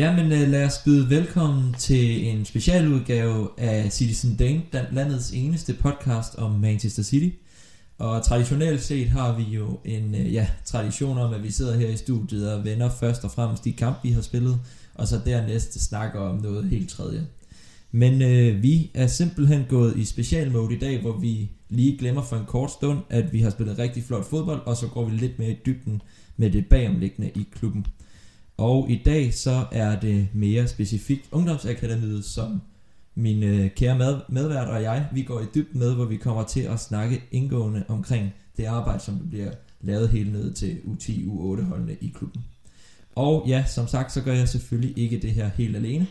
Jamen øh, lad os byde velkommen til en specialudgave af Citizen Dane, landets eneste podcast om Manchester City. Og traditionelt set har vi jo en øh, ja, tradition om, at vi sidder her i studiet og vender først og fremmest de kampe, vi har spillet, og så dernæst snakker om noget helt tredje. Men øh, vi er simpelthen gået i specialmode i dag, hvor vi lige glemmer for en kort stund, at vi har spillet rigtig flot fodbold, og så går vi lidt mere i dybden med det bagomliggende i klubben. Og i dag så er det mere specifikt Ungdomsakademiet, som min øh, kære med, medvært og jeg, vi går i dybden med, hvor vi kommer til at snakke indgående omkring det arbejde, som bliver lavet helt ned til U10, U8 holdene i klubben. Og ja, som sagt, så gør jeg selvfølgelig ikke det her helt alene.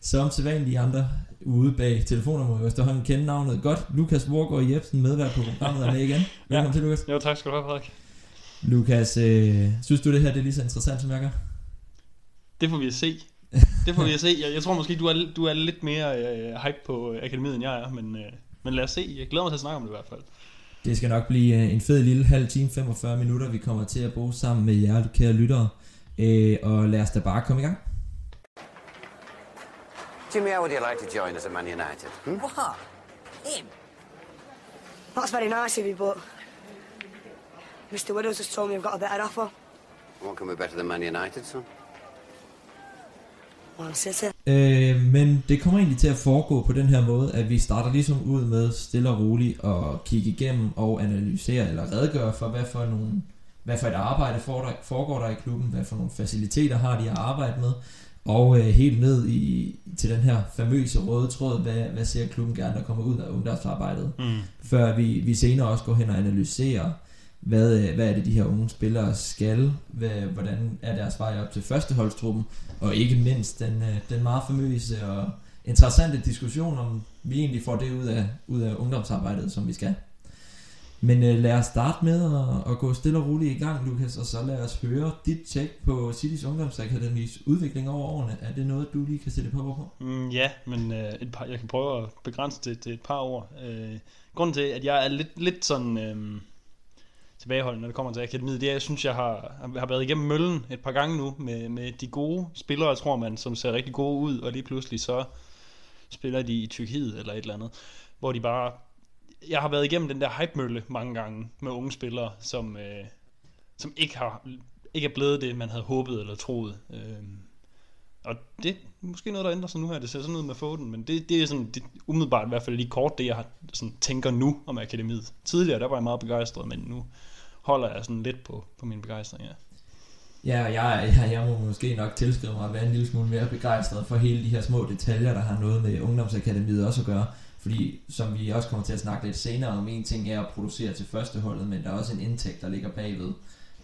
Som sædvanlige andre ude bag telefoner må jeg efterhånden kende navnet godt. Lukas Vorgård Jebsen, medvært på programmet, er med igen. Velkommen ja. til, Lukas. Jo, tak skal du have, Frederik. Lukas, øh, synes du det her det er lige så interessant, som jeg gør? Det får vi at se. Det får vi at se. Jeg, jeg tror måske, du er, du er lidt mere øh, hype på akademiet, end jeg er, men, øh, men lad os se. Jeg glæder mig til at snakke om det i hvert fald. Det skal nok blive øh, en fed lille halv time, 45 minutter, vi kommer til at bruge sammen med jer, kære lyttere. Øh, og lad os da bare komme i gang. Jimmy, how would you like to join us at Man United? Hmm? What? Him? That's very nice of you, but Mr. Widows has told me I've got a better offer. What can be better than Man United, son? Øh, men det kommer egentlig til at foregå på den her måde, at vi starter ligesom ud med stille og roligt og kigge igennem og analysere eller redegøre for, hvad for, nogle, hvad for et arbejde foregår der i klubben, hvad for nogle faciliteter har de at arbejde med, og øh, helt ned i, til den her famøse røde tråd, hvad, hvad ser klubben gerne, der kommer ud af ungdomsarbejdet, mm. før vi, vi senere også går hen og analyserer, hvad, øh, hvad er det de her unge spillere skal, hvad, hvordan er deres vej op til førsteholdstruppen, og ikke mindst den, øh, den meget famøse og interessante diskussion om vi egentlig får det ud af, ud af ungdomsarbejdet, som vi skal. Men øh, lad os starte med at, at gå stille og roligt i gang, Lukas, og så lad os høre dit tjek på Citys Ungdomsakademis udvikling over årene. Er det noget, du lige kan sætte på på? Mm, ja, men øh, et par, jeg kan prøve at begrænse det til et par år. Øh, grunden til, at jeg er lidt, lidt sådan... Øh tilbageholdende, når det kommer til akademiet, det er, jeg synes, jeg har, har været igennem møllen et par gange nu med, med de gode spillere, tror man, som ser rigtig gode ud, og lige pludselig så spiller de i Tyrkiet eller et eller andet, hvor de bare... Jeg har været igennem den der hype-mølle mange gange med unge spillere, som, øh, som ikke, har, ikke er blevet det, man havde håbet eller troet. Øh, og det er måske noget, der ændrer sig nu her. Det ser sådan ud med Foden, men det, det er sådan, det, umiddelbart i hvert fald lige kort, det jeg har, sådan, tænker nu om akademiet. Tidligere, der var jeg meget begejstret, men nu holder jeg sådan lidt på, på min begejstring, ja. Ja, jeg, jeg, jeg må måske nok tilskrive mig at være en lille smule mere begejstret for hele de her små detaljer, der har noget med Ungdomsakademiet også at gøre. Fordi, som vi også kommer til at snakke lidt senere om, en ting er at producere til førsteholdet, men der er også en indtægt, der ligger bagved.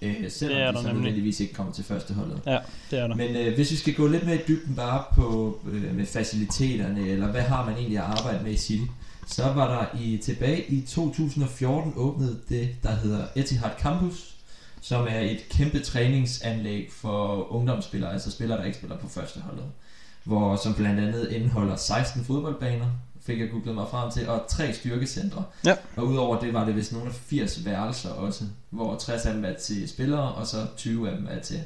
Øh, selvom det er de så nødvendigvis ikke kommer til førsteholdet. Ja, det er der. Men øh, hvis vi skal gå lidt mere i dybden bare på øh, med faciliteterne, eller hvad har man egentlig at arbejde med i City, så var der i tilbage i 2014 åbnet det, der hedder Etihad Campus, som er et kæmpe træningsanlæg for ungdomsspillere, altså spillere, der ikke spiller på første holdet. Hvor, som blandt andet indeholder 16 fodboldbaner, fik jeg googlet mig frem til, og tre styrkecentre. Ja. Og udover det var det vist nogle af 80 værelser også, hvor 60 af dem er til spillere, og så 20 af dem er til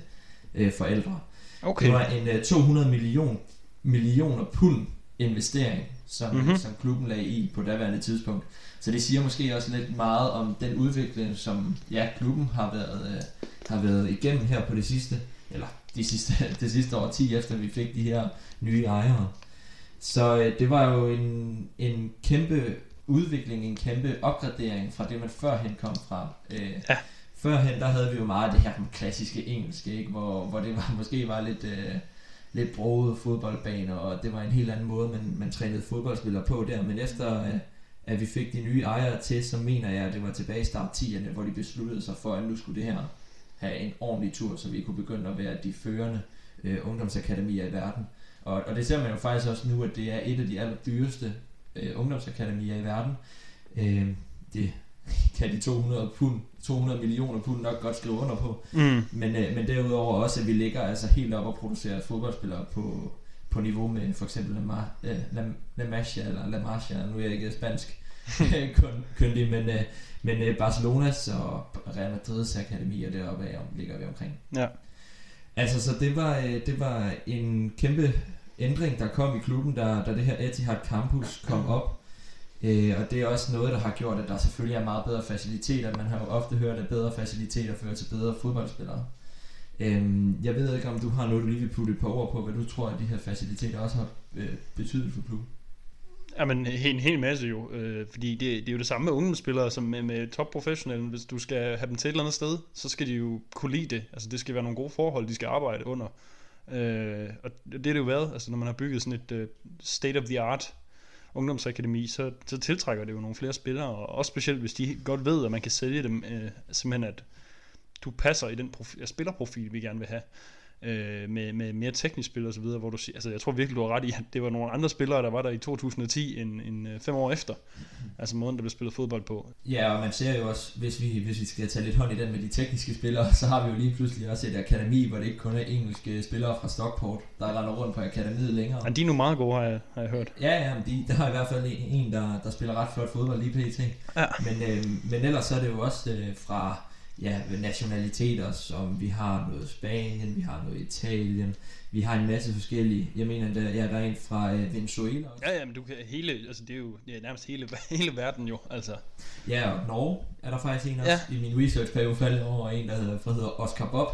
øh, forældre. Okay. Det var en øh, 200 million, millioner pund investering, som, mm-hmm. som klubben lagde i på daværende tidspunkt. Så det siger måske også lidt meget om den udvikling, som ja, klubben har været, øh, har været igennem her på det sidste, eller de sidste, det sidste år 10 efter vi fik de her nye ejere. Så øh, det var jo en, en kæmpe udvikling, en kæmpe opgradering fra det, man førhen kom fra. Øh, ja. Førhen, der havde vi jo meget af det her klassiske engelske, ikke? Hvor, hvor det var, måske var lidt... Øh, lidt broede fodboldbaner, og det var en helt anden måde, man, man trænede fodboldspillere på der. Men efter at, at vi fik de nye ejere til, så mener jeg, at det var tilbage i start 10'erne, hvor de besluttede sig for, at nu skulle det her have en ordentlig tur, så vi kunne begynde at være de førende øh, ungdomsakademier i verden. Og, og det ser man jo faktisk også nu, at det er et af de allerdyreste øh, ungdomsakademier i verden. Øh, det kan de 200 pund 200 millioner pund nok godt skrive under på. Mm. Men, øh, men derudover også, at vi ligger altså helt op og producerer fodboldspillere på, på niveau med for eksempel La, øh, La, La Masia, eller La Masia, nu er jeg ikke spansk kundig, men, øh, men øh, Barcelonas og Real Madrids akademier deroppe af, ligger vi omkring. Ja. Altså, så det var, øh, det var en kæmpe ændring, der kom i klubben, da, da det her Etihad Campus kom op. Øh, og det er også noget, der har gjort, at der selvfølgelig er meget bedre faciliteter. Man har jo ofte hørt, at bedre faciliteter fører til bedre fodboldspillere. Øh, jeg ved ikke, om du har noget, du lige vil putte et par ord på, hvad du tror, at de her faciliteter også har øh, betydet for klubben. Jamen, en hel masse jo, øh, fordi det, det er jo det samme med ungdomsspillere som med, med topprofessionelle. Hvis du skal have dem til et eller andet sted, så skal de jo kunne lide det. Altså, det skal være nogle gode forhold, de skal arbejde under. Øh, og det er det jo været, altså når man har bygget sådan et øh, state-of-the-art ungdomsakademi, så, så tiltrækker det jo nogle flere spillere, og også specielt hvis de godt ved, at man kan sælge dem, øh, simpelthen at du passer i den profi- spillerprofil, vi gerne vil have øh, med, med mere teknisk spil og så videre, hvor du siger, altså jeg tror virkelig, du har ret i, at det var nogle andre spillere, der var der i 2010 end, end øh, fem år efter. Altså måden, der blev spillet fodbold på. Ja, og man ser jo også, hvis vi, hvis vi skal tage lidt hånd i den med de tekniske spillere, så har vi jo lige pludselig også et akademi, hvor det ikke kun er engelske spillere fra Stockport, der render rundt på akademiet længere. Ja, de er nu meget gode, har jeg, har jeg hørt. Ja, ja, de, der har i hvert fald en, der, der spiller ret flot fodbold lige pt. Ja. Men, øh, men ellers så er det jo også øh, fra ja, nationaliteter, som vi har noget Spanien, vi har noget Italien, vi har en masse forskellige. Jeg mener, der, ja, der er en fra øh, Venezuela også. Ja, ja, men du kan hele, altså det er jo ja, nærmest hele, hele verden jo, altså. Ja, og Norge er der faktisk en også. Ja. I min research periode faldt over en, der hedder, der hedder Oscar Bob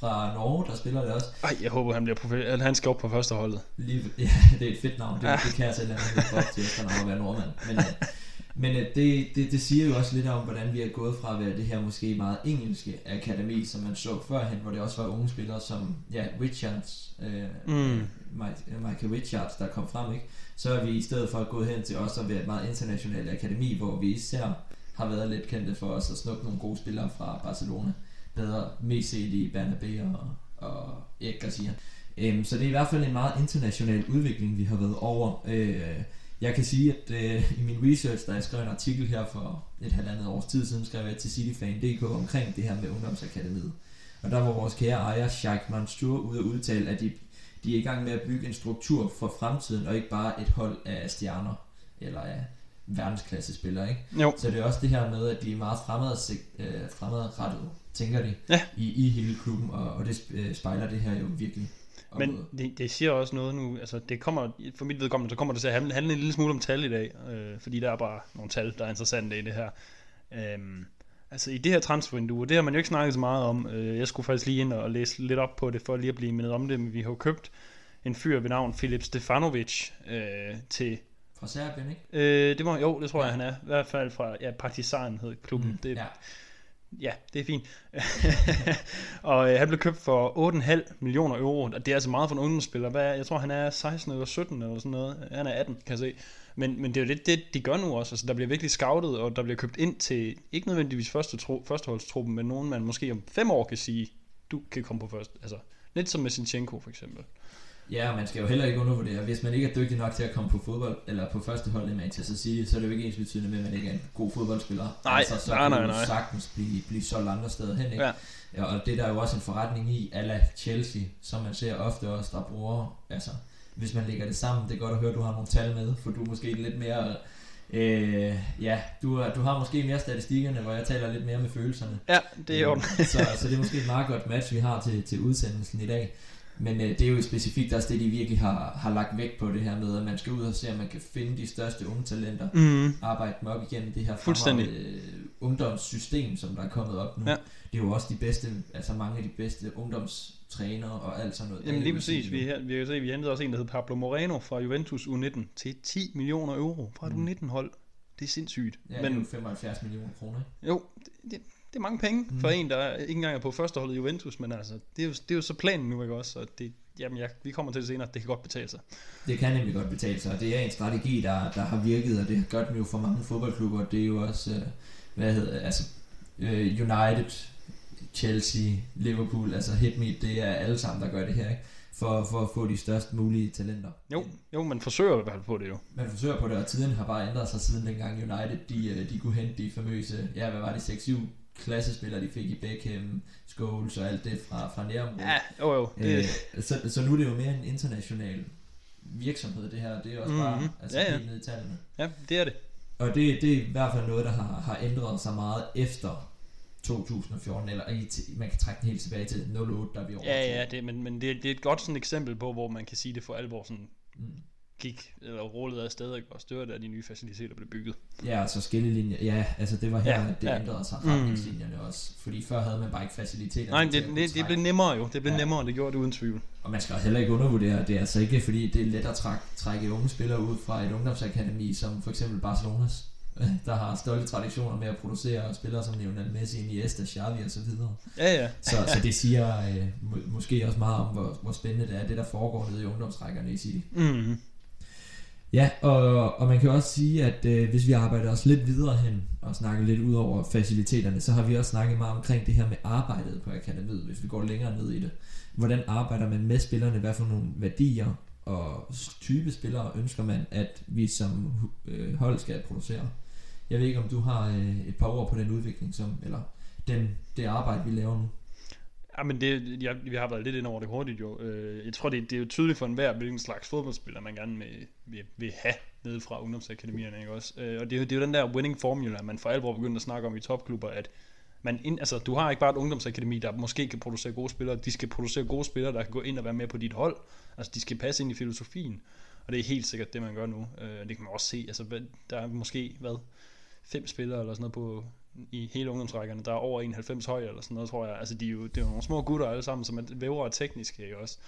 fra Norge, der spiller det også. Ej, jeg håber, han bliver profil. Han skal op på første holdet. Lige, ja, det er et fedt navn. Det, ja. det kan jeg selv have Bob til, efter han være nordmand. Men, men øh, det, det, det siger jo også lidt om, hvordan vi er gået fra at være det her måske meget engelske akademi, som man så førhen, hvor det også var unge spillere som ja, Richards, øh, mm. Michael Richards, der kom frem, ikke? så er vi i stedet for gået hen til også at være et meget internationalt akademi, hvor vi især har været lidt kendte for os at snuppe nogle gode spillere fra Barcelona. Bedre mest set i Bernabé og, og Erik Garcia. Um, så det er i hvert fald en meget international udvikling, vi har været over. Øh, jeg kan sige, at øh, i min research, da jeg skrev en artikel her for et halvandet års tid siden, skrev jeg til cityfan.dk omkring det her med ungdomsakademiet. Og der var vores kære ejer, Sheikh Mansour, ude at udtale, at de, de er i gang med at bygge en struktur for fremtiden, og ikke bare et hold af stjerner, eller af verdensklasse spillere, ikke? Jo. Så det er også det her med, at de er meget fremad, øh, fremadrettet, tænker de, ja. i, i hele klubben, og, og det øh, spejler det her jo virkelig. Men det, det siger også noget nu, altså det kommer, for mit vedkommende, så kommer det til at handle, handle en lille smule om tal i dag, øh, fordi der er bare nogle tal, der er interessante i det her. Øhm, altså i det her transfervindue, det har man jo ikke snakket så meget om, øh, jeg skulle faktisk lige ind og læse lidt op på det, for lige at blive mindet om det, men vi har jo købt en fyr ved navn Filip Stefanovic øh, til... Fra Serbien, ikke? Øh, det var, jo, det tror ja. jeg, han er. I hvert fald fra, ja, Partizan hed klubben. Mm, det, ja. Ja, det er fint. og øh, han blev købt for 8,5 millioner euro, og det er altså meget for en ungdomsspiller. Hvad, jeg tror, han er 16 eller 17 eller sådan noget. Han er 18, kan jeg se. Men, men det er jo lidt det, de gør nu også. Altså, der bliver virkelig scoutet, og der bliver købt ind til, ikke nødvendigvis første tro, førsteholdstruppen, men nogen, man måske om fem år kan sige, du kan komme på først. Altså, lidt som med Sinchenko for eksempel. Ja, man skal jo heller ikke undervurdere. Hvis man ikke er dygtig nok til at komme på fodbold, eller på første hold i Manchester City, så er det jo ikke ens betydende med, at man ikke er en god fodboldspiller. Nej, altså, så nej, nej, nej. sagtens blive, blive solgt andre steder hen, ikke? Ja. ja. og det der er jo også en forretning i, ala Chelsea, som man ser ofte også, der bruger, altså, hvis man lægger det sammen, det er godt at høre, at du har nogle tal med, for du er måske lidt mere Øh, ja, du, du har måske mere statistikkerne, hvor jeg taler lidt mere med følelserne. Ja, det er jo. så, så det er måske et meget godt match, vi har til, til udsendelsen i dag. Men øh, det er jo specifikt også det, de virkelig har, har lagt vægt på det her med, at man skal ud og se, om man kan finde de største unge talenter, mm. arbejde dem op igennem det her fremragende øh, ungdomssystem, som der er kommet op nu. Ja. Det er jo også de bedste, altså mange af de bedste ungdomstrænere og alt sådan noget. Jamen lige præcis, vi, her, vi kan se, vi hentede også en, der hed Pablo Moreno fra Juventus U19 til 10 millioner euro fra et mm. U19-hold. Det er sindssygt. Ja, Men, det er jo 75 millioner kroner. Jo, det, det er mange penge mm. for en, der ikke engang er på førsteholdet i Juventus, men altså, det er jo, det er jo så planen nu, ikke også? Så det, jamen, ja, vi kommer til det senere, det kan godt betale sig. Det kan nemlig godt betale sig, og det er en strategi, der, der har virket, og det har gjort jo for mange fodboldklubber. Det er jo også, øh, hvad hedder altså, øh, United, Chelsea, Liverpool, altså Hit Me, det er alle sammen, der gør det her, ikke? For, for at få de størst mulige talenter. Jo, jo, man forsøger i hvert fald på det jo. Man forsøger på det, og tiden har bare ændret sig siden dengang United, de, øh, de kunne hente de famøse, ja, hvad var det, 6-7 klassespillere, de fik i Beckham, Scholes og alt det fra, fra nærområdet. Ja, jo jo. Det... Øh, så, så nu er det jo mere en international virksomhed, det her. Det er også mm-hmm. bare altså, ja, ja. helt ned i tallene. Ja, det er det. Og det, det er i hvert fald noget, der har, har ændret sig meget efter 2014, eller i, man kan trække den helt tilbage til 08, der vi over. Ja, ja, det, men, men det, det er et godt sådan eksempel på, hvor man kan sige, det for alvor sådan Mm. Gik, eller rullede afsted, ikke? og større da de nye faciliteter blev bygget. Ja, altså skillelinjer. Ja, altså det var her, Ja, det ja. ændrede sig Mm. retningslinjerne også. Fordi før havde man bare ikke faciliteter. Nej, det, det, det blev nemmere jo. Det blev Ja. nemmere, det gjorde det uden tvivl. Og man skal også heller ikke undervurdere, det er altså ikke fordi, det er let at trække, trække unge spillere ud fra et ungdomsakademi, som for eksempel Barcelonas, der har stolte traditioner med at producere spillere som Lionel Messi, Iniesta, Xavi og så videre. Ja, ja. Så, så det siger øh, må, måske også meget om, hvor, hvor spændende det er, det der foregår nede i ungdomsrækkerne i City. Mm. Ja, og, og man kan også sige, at øh, hvis vi arbejder os lidt videre hen og snakker lidt ud over faciliteterne, så har vi også snakket meget omkring det her med arbejdet på akademiet, hvis vi går længere ned i det. Hvordan arbejder man med spillerne? Hvad for nogle værdier og type spillere ønsker man, at vi som øh, hold skal producere? Jeg ved ikke, om du har øh, et par ord på den udvikling, som, eller den, det arbejde, vi laver nu. Ja, men det, jeg, vi har været lidt ind over det hurtigt jo. Øh, jeg tror, det, det er jo tydeligt for enhver, hvilken slags fodboldspiller man gerne vil, vil, vil have nede fra ungdomsakademierne, ikke også? Øh, og det er, jo, det er jo den der winning formula, man for alvor begynder at snakke om i topklubber, at man ind, altså, du har ikke bare et ungdomsakademi, der måske kan producere gode spillere, de skal producere gode spillere, der kan gå ind og være med på dit hold. Altså, de skal passe ind i filosofien, og det er helt sikkert det, man gør nu. Øh, det kan man også se, altså, der er måske, hvad, fem spillere eller sådan noget på, i hele ungdomsrækkerne, der er over 91 høj eller sådan noget, tror jeg. Altså, de er jo, det er jo nogle små gutter alle sammen, som er vævere og tekniske, ikke også?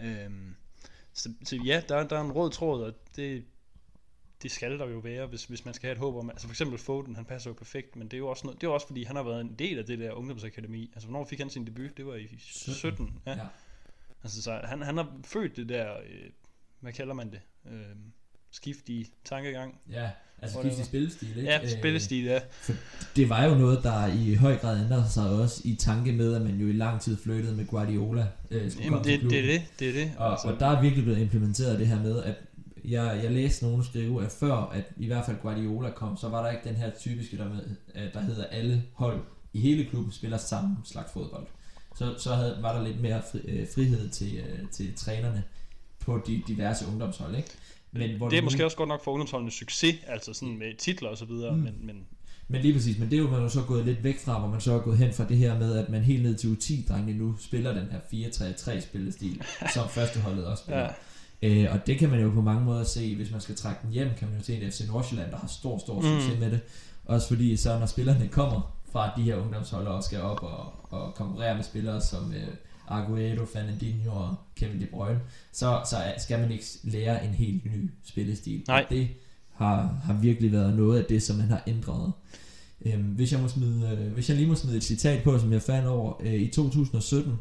Øhm, så, så ja, der, der er en rød tråd, og det, det skal der jo være, hvis, hvis man skal have et håb om, altså for eksempel Foden, han passer jo perfekt, men det er jo også, noget, det er også fordi, han har været en del af det der ungdomsakademi. Altså, hvornår fik han sin debut? Det var i 17. 17 ja. Ja. Altså, så han, han har født det der, øh, hvad kalder man det? Øh, skift i tankegang. Ja, altså Whatever. skift i spillestil, ikke? Ja, Øh, spillestil, ja. Det var jo noget, der i høj grad ændrede sig også i tanke med, at man jo i lang tid flyttede med Guardiola. Øh, Jamen, det, det er det, det er det. Og, altså. og der er virkelig blevet implementeret det her med, at jeg, jeg læste nogen skrive, at før at i hvert fald Guardiola kom, så var der ikke den her typiske, der, med, at der hedder alle hold i hele klubben spiller samme slags fodbold. Så, så havde, var der lidt mere fri, øh, frihed til, øh, til trænerne på de diverse ungdomshold, ikke? Men hvor det er nu- måske også godt nok for ungdomsholdenes succes, altså sådan med titler og så videre, Mm. men, men Men lige præcis, men det er jo man jo så gået lidt væk fra, hvor man så er gået hen fra det her med, at man helt ned til U10-drengene nu spiller den her 4-3-3 spillestil, som førsteholdet også spiller. ja. Øh, og det kan man jo på mange måder se, hvis man skal trække den hjem, kan man jo se en FC Nordsjælland, der har stor, stor Mm. succes med det. Også fordi så når spillerne kommer fra de her ungdomshold og skal op og, og konkurrere med spillere som øh, Aguero, Fernandinho og Kevin De Bruyne, så, så skal man ikke lære en helt ny spillestil. Nej. Og det har, har virkelig været noget af det, som man har ændret. Øhm, hvis, jeg må smide, øh, hvis jeg lige må smide et citat på, som jeg fandt over øh, i 2017,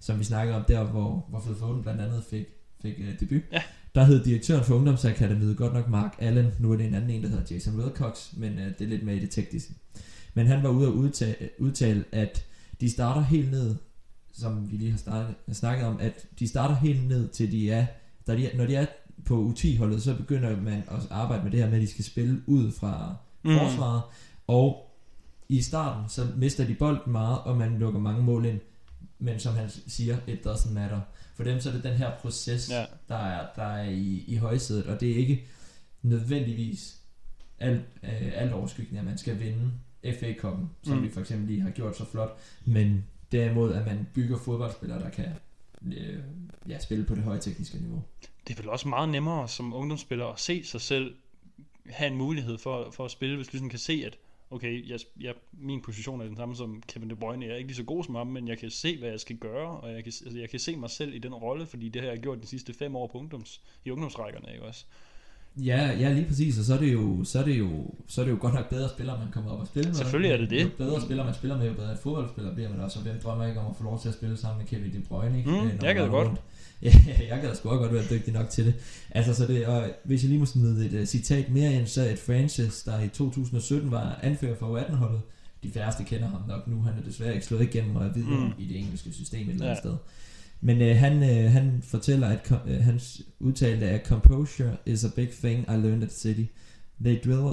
som vi snakker om der, hvor, hvor Phil Foden blandt andet fik, fik øh, debut. Ja. Der hed direktøren for Ungdomsakademiet godt nok Mark Allen. Nu er det en anden en, der hedder Jason Wilcox, men øh, det er lidt mere i det tekniske. Men han var ude at udtale, udtale, at de starter helt ned, som vi lige har startet, snakket om, at de starter helt ned til de er, der de, når de er på U10-holdet, så begynder man at arbejde med det her med, at de skal spille ud fra Mm. forsvaret, og i starten, så mister de bolden meget, og man lukker mange mål ind, men som han siger, it doesn't matter. For dem så er det den her proces, ja. der er, der er i, i højsædet, og det er ikke nødvendigvis alt, øh, alt overskyggende, at man skal vinde FA-koppen, som mm. vi for eksempel lige har gjort så flot, men derimod, at man bygger fodboldspillere, der kan øh, ja, spille på det høje tekniske niveau. Det er vel også meget nemmere som ungdomsspiller at se sig selv have en mulighed for, for at spille, hvis du sådan kan se, at okay, jeg, jeg, min position er den samme som Kevin De Bruyne. Jeg er ikke lige så god som ham, men jeg kan se, hvad jeg skal gøre, og jeg kan, altså, jeg kan se mig selv i den rolle, fordi det har jeg gjort de sidste fem år på ungdoms, i ungdomsrækkerne, ikke også? Ja, ja, lige præcis, og så er det jo, så er det jo, så er det jo godt nok bedre spillere, man kommer op og spille med. Selvfølgelig er det det. Jo bedre spillere man spiller med, jo bedre fodboldspiller bliver man også, og hvem drømmer ikke om at få lov til at spille sammen med Kevin De Bruyne, ikke? Mm, Øh, jeg gad godt. Ja, jeg gad sgu godt være dygtig nok til det. Altså, så det, og hvis jeg lige må smide et uh, citat mere ind, så et Francis, der i 2017 var anfører for U18-holdet, de færreste kender ham nok nu, han er desværre ikke slået igennem og er videre Mm. i det engelske system et eller andet ja. sted. Men øh, han, øh, han fortæller, at kom, øh, hans udtalte er, composure is a big thing I learned at City. They drill,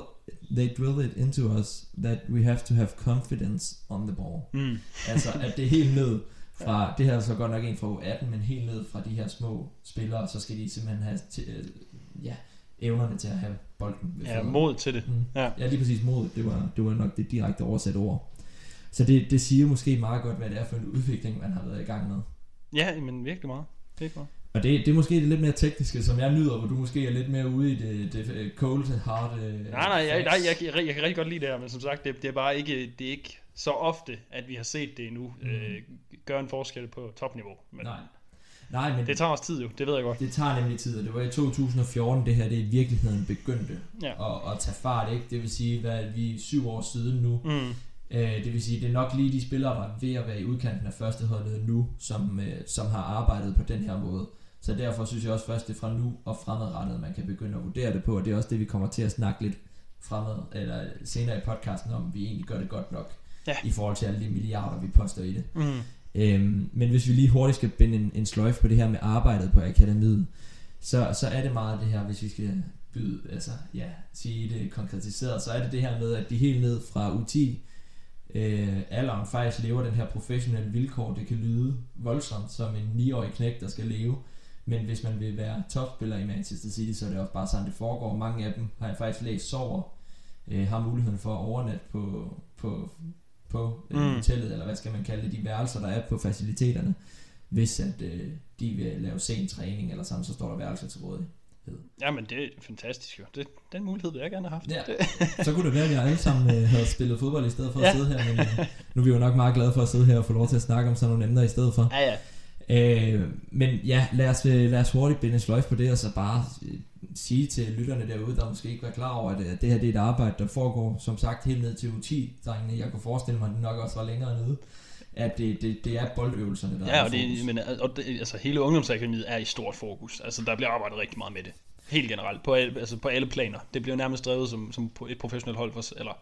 they drill it into us that we have to have confidence on the ball. Mm. Altså, at det er helt ned fra, det her er så godt nok en fra U18, men helt ned fra de her små spillere, så skal de simpelthen have til, øh, ja, evnerne til at have bolden Ja, mod til det. Mm. Ja. Ja. ja, lige præcis mod. Det var, det var nok det direkte oversat ord. Så det, det siger måske meget godt, hvad det er for en udvikling, man har været i gang med. Ja, men virkelig meget. Virkelig meget. Og det, det er måske det lidt mere tekniske, som jeg nyder, hvor du måske er lidt mere ude i det, det øh, cold hard. øh, Nej, nej, jeg, nej jeg, jeg, jeg kan rigtig godt lide det her, men som sagt, det, det er bare ikke, det er ikke så ofte, at vi har set det endnu Mm. øh, gøre en forskel på topniveau. Men Nej. Nej, men det tager også tid jo, det ved jeg godt. det tager nemlig tid, og det var i 2014, det her det i virkeligheden begyndte Ja. at, at tage fart, ikke? Det vil sige, hvad vi er syv år siden nu. Mm. Øh, det vil sige, det er nok lige de spillere, der er ved at være i udkanten af førsteholdet nu, som, øh, som har arbejdet på den her måde. Så derfor synes jeg også først, det er fra nu og fremadrettet, man kan begynde at vurdere det på, og det er også det, vi kommer til at snakke lidt fremad, eller senere i podcasten om, vi egentlig gør det godt nok, Ja. i forhold til alle de milliarder, vi poster i det. Mm. Øhm, men hvis vi lige hurtigt skal binde en, en sløjf på det her med arbejdet på akademiet, så, så er det meget det her, hvis vi skal byde, altså ja, sige det konkretiseret, så er det det her med, at de helt ned fra U10 øh, alderen faktisk lever den her professionelle vilkår. Det kan lyde voldsomt som en 9-årig knæk, der skal leve, men hvis man vil være topspiller i Manchester City, så er det også bare sådan, det foregår. Mange af dem har jeg faktisk læst sover, øh, har muligheden for at overnatte på, på, på øh, Mm. hotellet, eller hvad skal man kalde det, de værelser, der er på faciliteterne, hvis at øh, de vil lave sen træning, eller sådan, så står der værelser til rådighed. Jamen, det er fantastisk jo. Det, den mulighed vil jeg gerne have haft. Ja. Så kunne det være, at vi alle sammen øh, havde spillet fodbold i stedet for at Ja. sidde her, men øh, nu er vi jo nok meget glade for at sidde her og få lov til at snakke om sådan nogle emner i stedet for. ja, ja. Øh, men ja, lad os, øh, lad os hurtigt binde sløjf på det, og så bare øh, sige til lytterne derude, der måske ikke var klar over, at øh, det her det er et arbejde, der foregår, som sagt, helt ned til U10-drengene. Jeg kunne forestille mig, at det nok også var længere nede. At det, det, det er boldøvelserne, der Ja, og, i fokus. det, men, og det, altså, hele ungdomsakademiet er i stort fokus. Altså, der bliver arbejdet rigtig meget med det. Helt generelt. På alle, altså, på alle planer. Det bliver nærmest drevet som, som et professionelt hold for, eller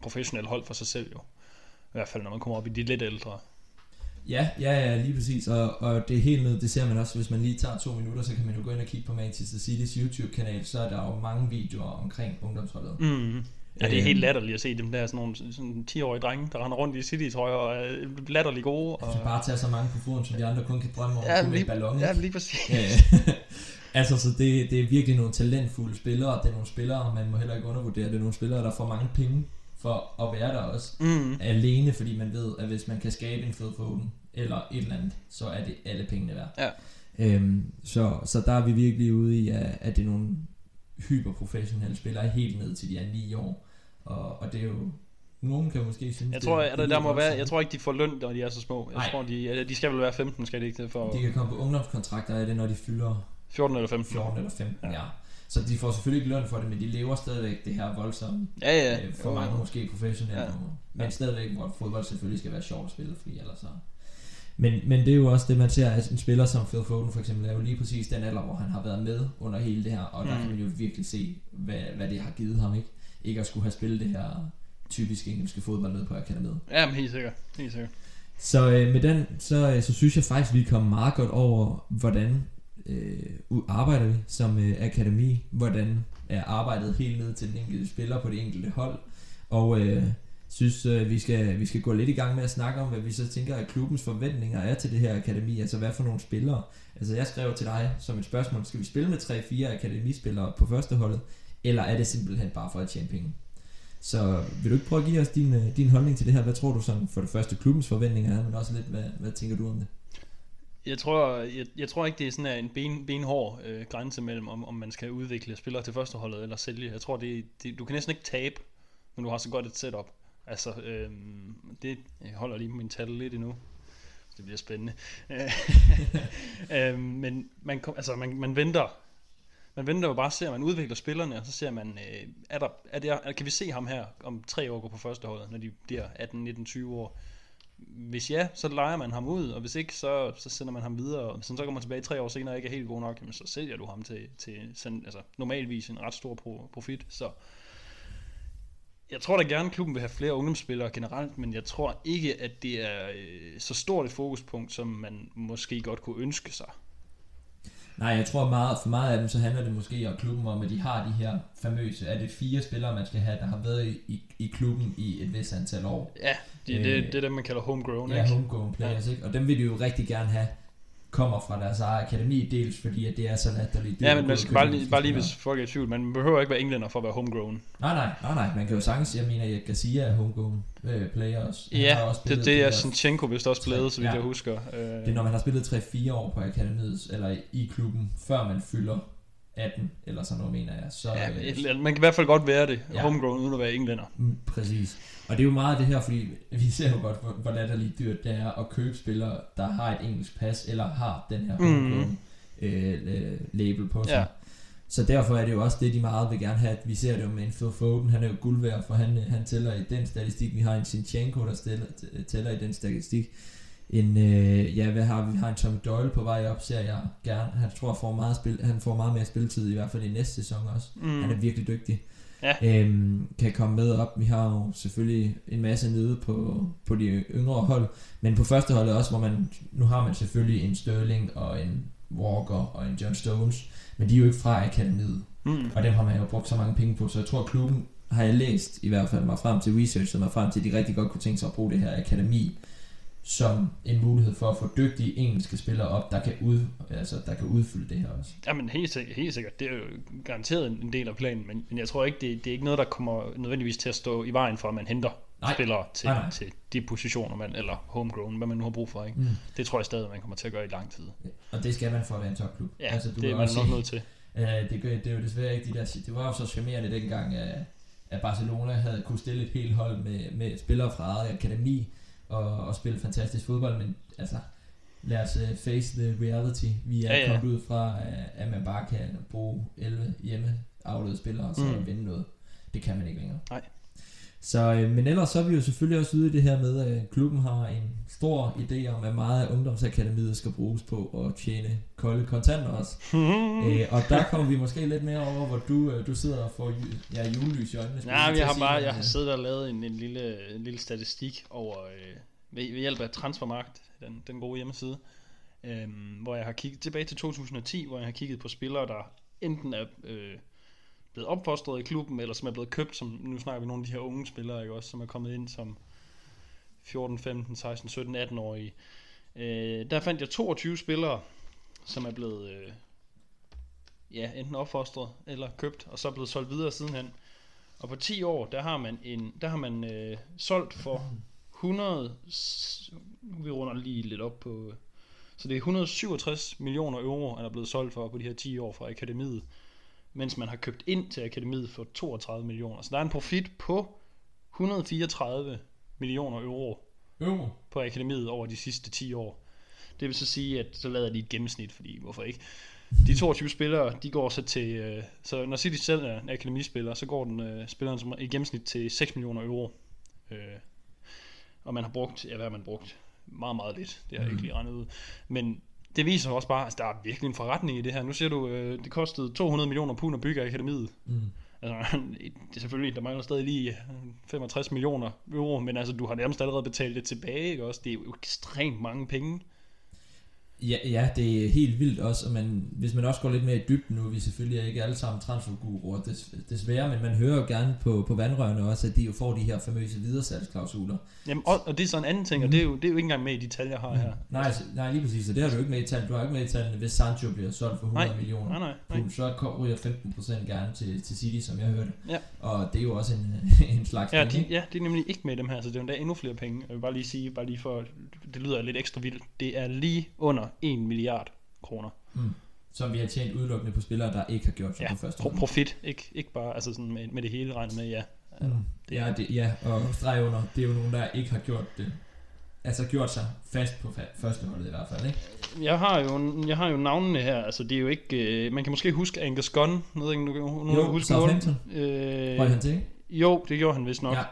professionelt hold for sig selv jo. I hvert fald, når man kommer op i de lidt ældre. Ja, ja, ja, lige præcis. Og, og det er helt ned, det ser man også, hvis man lige tager to minutter, så kan man jo gå ind og kigge på Manchester City's YouTube-kanal, så er der jo mange videoer omkring ungdomsholdet. Mm. Ja, det er Øhm. helt latterligt at se dem der sådan nogle sådan 10-årige drenge, der render rundt i City, tror jeg, og er latterligt gode. Og... Altså bare tage så mange på foden, som de andre kun kan drømme om, Ja, ja, med lige- ballon. Ja, lige præcis. Øh, altså, så det, det er virkelig nogle talentfulde spillere. Det er nogle spillere, man må heller ikke undervurdere. Det er nogle spillere, der får mange penge for at være der også. Mm. Alene, fordi man ved, at hvis man kan skabe en fed Foden, eller et eller andet, så er det alle pengene værd. Ja. Øhm, så, så der er vi virkelig ude i, at, at det er nogle hyperprofessionelle spillere helt ned til de er 9 år. Og, og det er jo... Nogen kan måske synes, Jeg det- tror, det at der, må være, jeg tror ikke, de får løn, når de er så små. Jeg Nej. tror, de, de skal vel være 15, skal de ikke til for De kan komme på ungdomskontrakter af det, når de fylder 14 eller 15. 14 eller 15, Ja. ja. ja. Så de får selvfølgelig ikke løn for det, men de lever stadigvæk det her voldsomme. Ja, ja. Ja, øh, for Jo. mange måske professionelle. Ja. Ja. Men stadigvæk, hvor fodbold selvfølgelig skal være sjovt at spille, fordi ellers så... Men, men det er jo også det, man ser, at en spiller som Phil Foden for eksempel, er jo lige præcis den alder, hvor han har været med under hele det her, og der Mm. kan man jo virkelig se, hvad, hvad det har givet ham, ikke? Ikke at skulle have spillet det her typisk engelske fodbold ned på akademiet. Ja, men helt sikkert. Helt sikkert. Så øh, med den, så, øh, så synes jeg faktisk, vi er kommet meget godt over, hvordan øh, arbejder vi som øh, akademi, hvordan er arbejdet helt ned til den enkelte spiller på det enkelte hold, og øh, synes, øh, vi, skal, vi skal gå lidt i gang med at snakke om, hvad vi så tænker, at klubbens forventninger er til det her akademi, altså hvad for nogle spillere. Altså jeg skrev til dig som et spørgsmål, skal vi spille med 3-4 akademispillere på første holdet, eller er det simpelthen bare for at tjene penge? Så vil du ikke prøve at give os din, øh, din holdning til det her? Hvad tror du sådan for det første klubbens forventninger er, men også lidt, hvad, hvad tænker du om det? Jeg tror, jeg, jeg tror ikke, det er sådan en ben, benhård øh, grænse mellem, om, om man skal udvikle spillere til førsteholdet eller sælge. Jeg tror, det, det, du kan næsten ikke tabe, når du har så godt et setup. Altså, øh, det, holder lige min tal lidt endnu. Det bliver spændende. øh, men man, kom, altså, man, man venter man venter jo bare og ser, at man udvikler spillerne, og så ser man, øh, er der, er der, kan vi se ham her om tre år gå på førsteholdet, når de bliver 18, 19, 20 år? Hvis ja, så leger man ham ud, og hvis ikke, så, så sender man ham videre. Og hvis han så kommer tilbage tre år senere og ikke er helt god nok, jamen, så sælger du ham til, til sådan, altså, normalvis en ret stor pro, profit. Så jeg tror da gerne, at klubben vil have flere ungdomsspillere generelt, men jeg tror ikke, at det er øh, så stort et fokuspunkt, som man måske godt kunne ønske sig. Nej, jeg tror meget, for meget af dem, så handler det måske om klubben om, at de har de her famøse, er det fire spillere, man skal have, der har været i, i, i klubben i et vis antal år. Ja, det, Øh, det, det er dem, man kalder homegrown, Ja, ikke? homegrown players, ikke? Og dem vil de jo rigtig gerne have kommer fra deres eget akademi, dels fordi at det er så latterligt. Ja, men man skal bare lige, bare lige hvis folk er i tvivl, man behøver ikke være englænder for at være homegrown. Nej, nej, nej, nej, man kan jo sagtens, jeg mener, at Garcia er homegrown øh, player også. Han Ja, også det, det de er Sinchenko vist også blevet, så vidt Ja. jeg husker. Øh, Det er, når man har spillet 3-4 år på akademiet, eller i klubben, før man fylder 18, eller sådan noget, mener jeg. Så, ja, øh, man kan i hvert fald godt være det, Ja. homegrown, uden at være englænder. Mm, Præcis. Og det er jo meget det her, fordi vi ser jo godt, hvor, hvor latterligt dyrt det er at købe spillere, der har et engelsk pas, eller har den her Mhm. homegrown øh, øh, label på sig. Ja. Så derfor er det jo også det, de meget vil gerne have. at Vi ser det jo med en Phil Foden, han er jo guld værd, for han, han tæller i den statistik. Vi har en Sinchenko, der tæller, tæller i den statistik. En, øh, ja, hvad har vi? Vi har en Tommy Doyle på vej op, ser jeg gerne. Han tror, får meget spil, han får meget mere spilletid, i hvert fald i næste sæson også. Mm. Han er virkelig dygtig. Ja. Øhm, kan komme med op. Vi har jo selvfølgelig en masse nede på, på de yngre hold, men på første holdet også, hvor man, nu har man selvfølgelig en Sterling og en Walker og en John Stones, men de er jo ikke fra akademiet, Mm. og dem har man jo brugt så mange penge på, så jeg tror klubben, har jeg læst i hvert fald mig frem til research, mig frem til, at de rigtig godt kunne tænke sig at bruge det her akademi som en mulighed for at få dygtige engelske spillere op, der kan, ud, altså, der kan udfylde det her også. Jamen helt sikkert, helt sikkert. Det er jo garanteret en del af planen, men, men jeg tror ikke, det, det er ikke noget, der kommer nødvendigvis til at stå i vejen for, at man henter Nej. spillere til, Nej, nej. til de positioner, man, eller homegrown, hvad man nu har brug for. Ikke? Mm. Det tror jeg stadig, man kommer til at gøre i lang tid. Og det skal man for at være en topklub. Ja, altså, du det er man nok nødt til. Øh, det, gør, det er jo desværre ikke de der... Det var jo så charmerende dengang, at, at Barcelona havde kunne stille et helt hold med, med spillere fra eget akademi og, og spille fantastisk fodbold, men altså, lad os uh, face the reality. Vi er Ja, ja, kommet ud fra, at, at man bare kan bruge 11 hjemme afledede spillere og så mm. vinde noget. Det kan man ikke længere. Nej. Så, øh, men ellers så er vi jo selvfølgelig også ude i det her med, at klubben har en stor idé om, at meget af ungdomsakademiet skal bruges på at tjene kolde kontanter også. Øh, og der kommer vi måske lidt mere over, hvor du, øh, du sidder og får ju- ja, julelys i øjnene. Nej, jeg jeg har bare jeg har siddet og lavet en, en, lille, en lille statistik over, øh, ved, ved hjælp af Transfermarkt, den, den gode hjemmeside, øh, hvor jeg har kigget tilbage til 2010, hvor jeg har kigget på spillere, der enten er øh, blevet opfostret i klubben, eller som er blevet købt, som nu snakker vi nogle af de her unge spillere, ikke også, som er kommet ind som 14, 15, 16, 17, 18-årige. Øh, der fandt jeg 22 spillere, som er blevet øh, ja, enten opfostret eller købt, og så er blevet solgt videre sidenhen. Og på 10 år, der har man, en, der har man øh, solgt for 100, vi runder lige lidt op på, så det er 167 millioner euro, er blevet solgt for på de her 10 år fra akademiet, mens man har købt ind til akademiet for 32 millioner. Så der er en profit på 134 millioner euro Euro. på akademiet over de sidste 10 år. Det vil så sige, at så lader de et gennemsnit, fordi hvorfor ikke? De 22 spillere, de går så til, øh, så når City selv er en akademispiller, så går den øh, spilleren som, i gennemsnit til 6 millioner euro. Øh, og man har brugt, ja hvad har man brugt? Meget, meget lidt, det har jeg ikke lige regnet ud. Men det viser også bare, at altså, der er virkelig en forretning i det her. Nu ser du, øh, det kostede 200 millioner pund at bygge akademiet. Mm. Altså, det er selvfølgelig, der mangler stadig lige øh, 65 millioner euro, men altså, du har nærmest allerede betalt det tilbage, ikke også? Det er jo ekstremt mange penge. Ja, ja, det er helt vildt også, og man, hvis man også går lidt mere i dybden nu, vi selvfølgelig ikke alle sammen transferguruer, des, desværre, men man hører jo gerne på, på vandrørene også, at de jo får de her famøse videresalgsklausuler. Jamen, og, og det er så en anden ting, og det er, jo, det er jo ikke engang med i de tal, jeg har her. Nej, nej, lige præcis, og det har du ikke med i tallene. Du har ikke med i tallene, hvis Sancho bliver solgt for 100 Nej, millioner. Nej, nej, nej. pund, så kom- ryger 15% gerne til, til City, som jeg hørte. Ja. Og det er jo også en, en slags Ja, penge, de, ja, det er nemlig ikke med dem her, så det er jo endda endnu flere penge. Jeg vil bare lige sige, bare lige for, det lyder lidt ekstra vildt, det er lige under 1 milliard kroner. mm. som vi har tjent udelukkende på spillere, der ikke har gjort Ja, på første hold. profit, ikke, ikke bare altså sådan med, med det hele regnet med, ja. Mm. Det ja, er- det, ja, og streg under, det er jo nogen, der ikke har gjort det. Altså gjort sig fast på fa- første holdet i hvert fald, ikke? Jeg har jo, jeg har jo navnene her, altså det er jo ikke, øh, man kan måske huske Angus Gunn, jeg ved ikke, nu, nu, Jo, huske Southampton. Øh, Røg han til, jo, det gjorde han vist nok. Ja.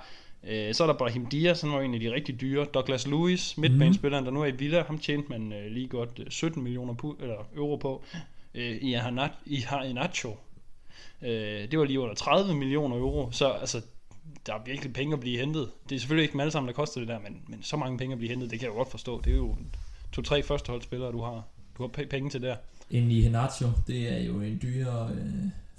Øh, så er der Brahim Diaz, han var en af de rigtig dyre. Douglas Lewis, midtbanespilleren, midtbanespilleren, der nu er i Villa, ham tjente man øh, lige godt øh, 17 millioner pu- eller euro på. Øh, I har i Nacho. Øh, det var lige under 30 millioner euro, så altså, der er virkelig penge at blive hentet. Det er selvfølgelig ikke dem alle sammen, der koster det der, men, men så mange penge at blive hentet, det kan jeg jo godt forstå. Det er jo to-tre førsteholdsspillere, du har, du har p- penge til der. En i Henacho, det er jo en dyre øh,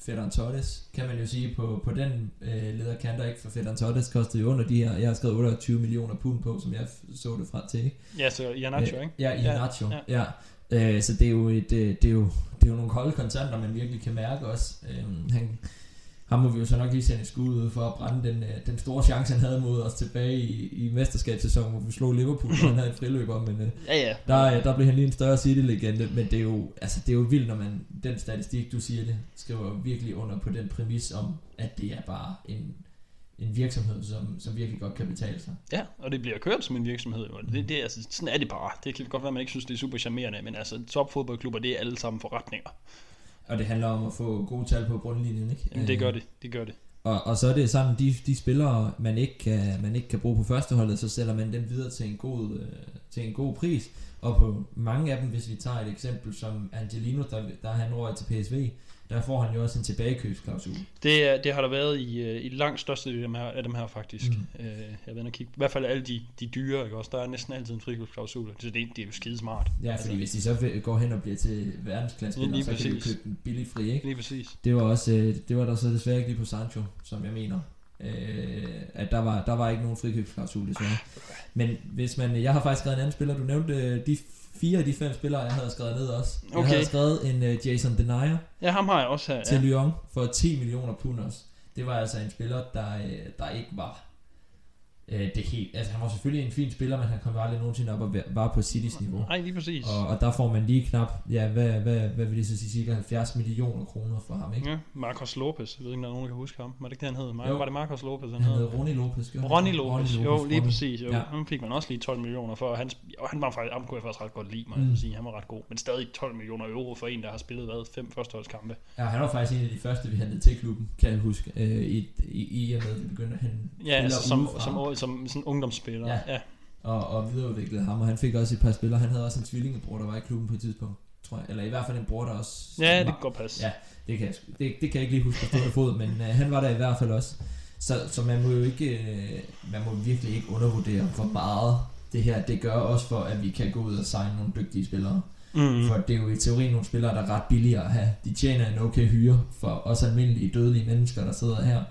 Ferran Torres, kan man jo sige på, på den øh, der ikke for Ferran Torres kostede jo under de her, jeg har skrevet 28 millioner pund på, som jeg så det fra til, ikke? Ja, så i Nacho, Øh, ikke? Ja, i Ja, ja. ja. Øh, så det er jo et, øh, det er jo, det er jo nogle kolde kontanter, man virkelig kan mærke også. Øh, han, ham må vi jo så nok lige sende skud ud for at brænde den, øh, den store chance, han havde mod os tilbage i, i mesterskabssæsonen, hvor vi slog Liverpool, og han havde en friløber, men øh, Ja, ja. der, øh, der blev han lige en større City-legende, men det er jo, altså, det er jo vildt, når man, den statistik, du siger det, skriver virkelig under på den præmis om, at det er bare en, en virksomhed, som, som virkelig godt kan betale sig. Ja, og det bliver kørt som en virksomhed. jo. Det, det, er, altså, sådan er det bare. Det kan godt være, at man ikke synes, det er super charmerende, men altså topfodboldklubber, det er alle sammen forretninger. Og det handler om at få gode tal på bundlinjen, ikke? Jamen, det Øh, gør det. Det gør det. Og, og så er det sådan, de, de spillere, man ikke, kan, man ikke kan bruge på førsteholdet, så sælger man dem videre til en god, øh, til en god pris. Og på mange af dem, hvis vi tager et eksempel som Angelino, der, der han røg til PSV, der får han jo også en tilbagekøbsklausul. Det, det har der været i, øh, i langt største af dem her, af dem her faktisk. Mm. Øh, jeg ved at kigge. I hvert fald alle de, de dyre, ikke også? Der er næsten altid en frikøbsklausul. Så det, det er jo skide smart. Ja, fordi hvis de så går hen og bliver til verdensklasse Ja, så kan de købe den billig fri, ikke? Lige præcis. Det var også, øh, det var der så desværre ikke lige på Sancho, som jeg mener. Øh, at der var, der var ikke nogen frikøbsklausul desværre. Men hvis man, jeg har faktisk skrevet en anden spiller, du nævnte de fire af de fem spillere, jeg havde skrevet ned også. Jeg Okay. havde skrevet en uh, Jason Denier Ja, ham har jeg også her. til Ja. Lyon for 10 millioner pund også. Det var altså en spiller, der, øh, der ikke var øh, det helt... Altså han var selvfølgelig en fin spiller, men han kom jo aldrig nogensinde op og var på Citys niveau. Nej, lige præcis. Og, og der får man lige knap, ja, hvad, hvad, hvad vil det så sige, cirka 70 millioner kroner for ham, ikke? Ja, Marcos Lopez. Jeg ved ikke, om nogen, kan huske ham. Var det ikke det, han hed? Mar- Jo. var det Marcos Lopez, han, Han hed? Ronny Lopez, han Ronny ikke? Lopez, jo, lige Ronny. præcis. Jo. Ja. Ham fik man også lige 12 millioner for, og han, jo, han, var faktisk, ham kunne jeg faktisk ret godt lide, må Mm. jeg sige. Han var ret god, men stadig 12 millioner euro for en, der har spillet, hvad, fem førsteholdskampe. Ja, han var faktisk en af de første, vi hentede til klubben, kan jeg huske, øh, i, i, i og med, at vi begyndte at hente Ja, altså, som, som, som, som sådan ungdomsspiller. Ja. Ja. og, og videreudviklede ham, og han fik også et par spillere. Han havde også en tvillingebror, der var i klubben på et tidspunkt, tror jeg. Eller i hvert fald en bror, der også... Ja, det kan godt passe. Ja. det, kan jeg, det, det kan jeg ikke lige huske på stående fod, men øh, han var der i hvert fald også. Så, så man må jo ikke, øh, man må virkelig ikke undervurdere, hvor meget det her, det gør også for, at vi kan gå ud og signe nogle dygtige spillere. Mm. For det er jo i teorien nogle spillere, der er ret billige at have. De tjener en okay hyre for os almindelige dødelige mennesker, der sidder her.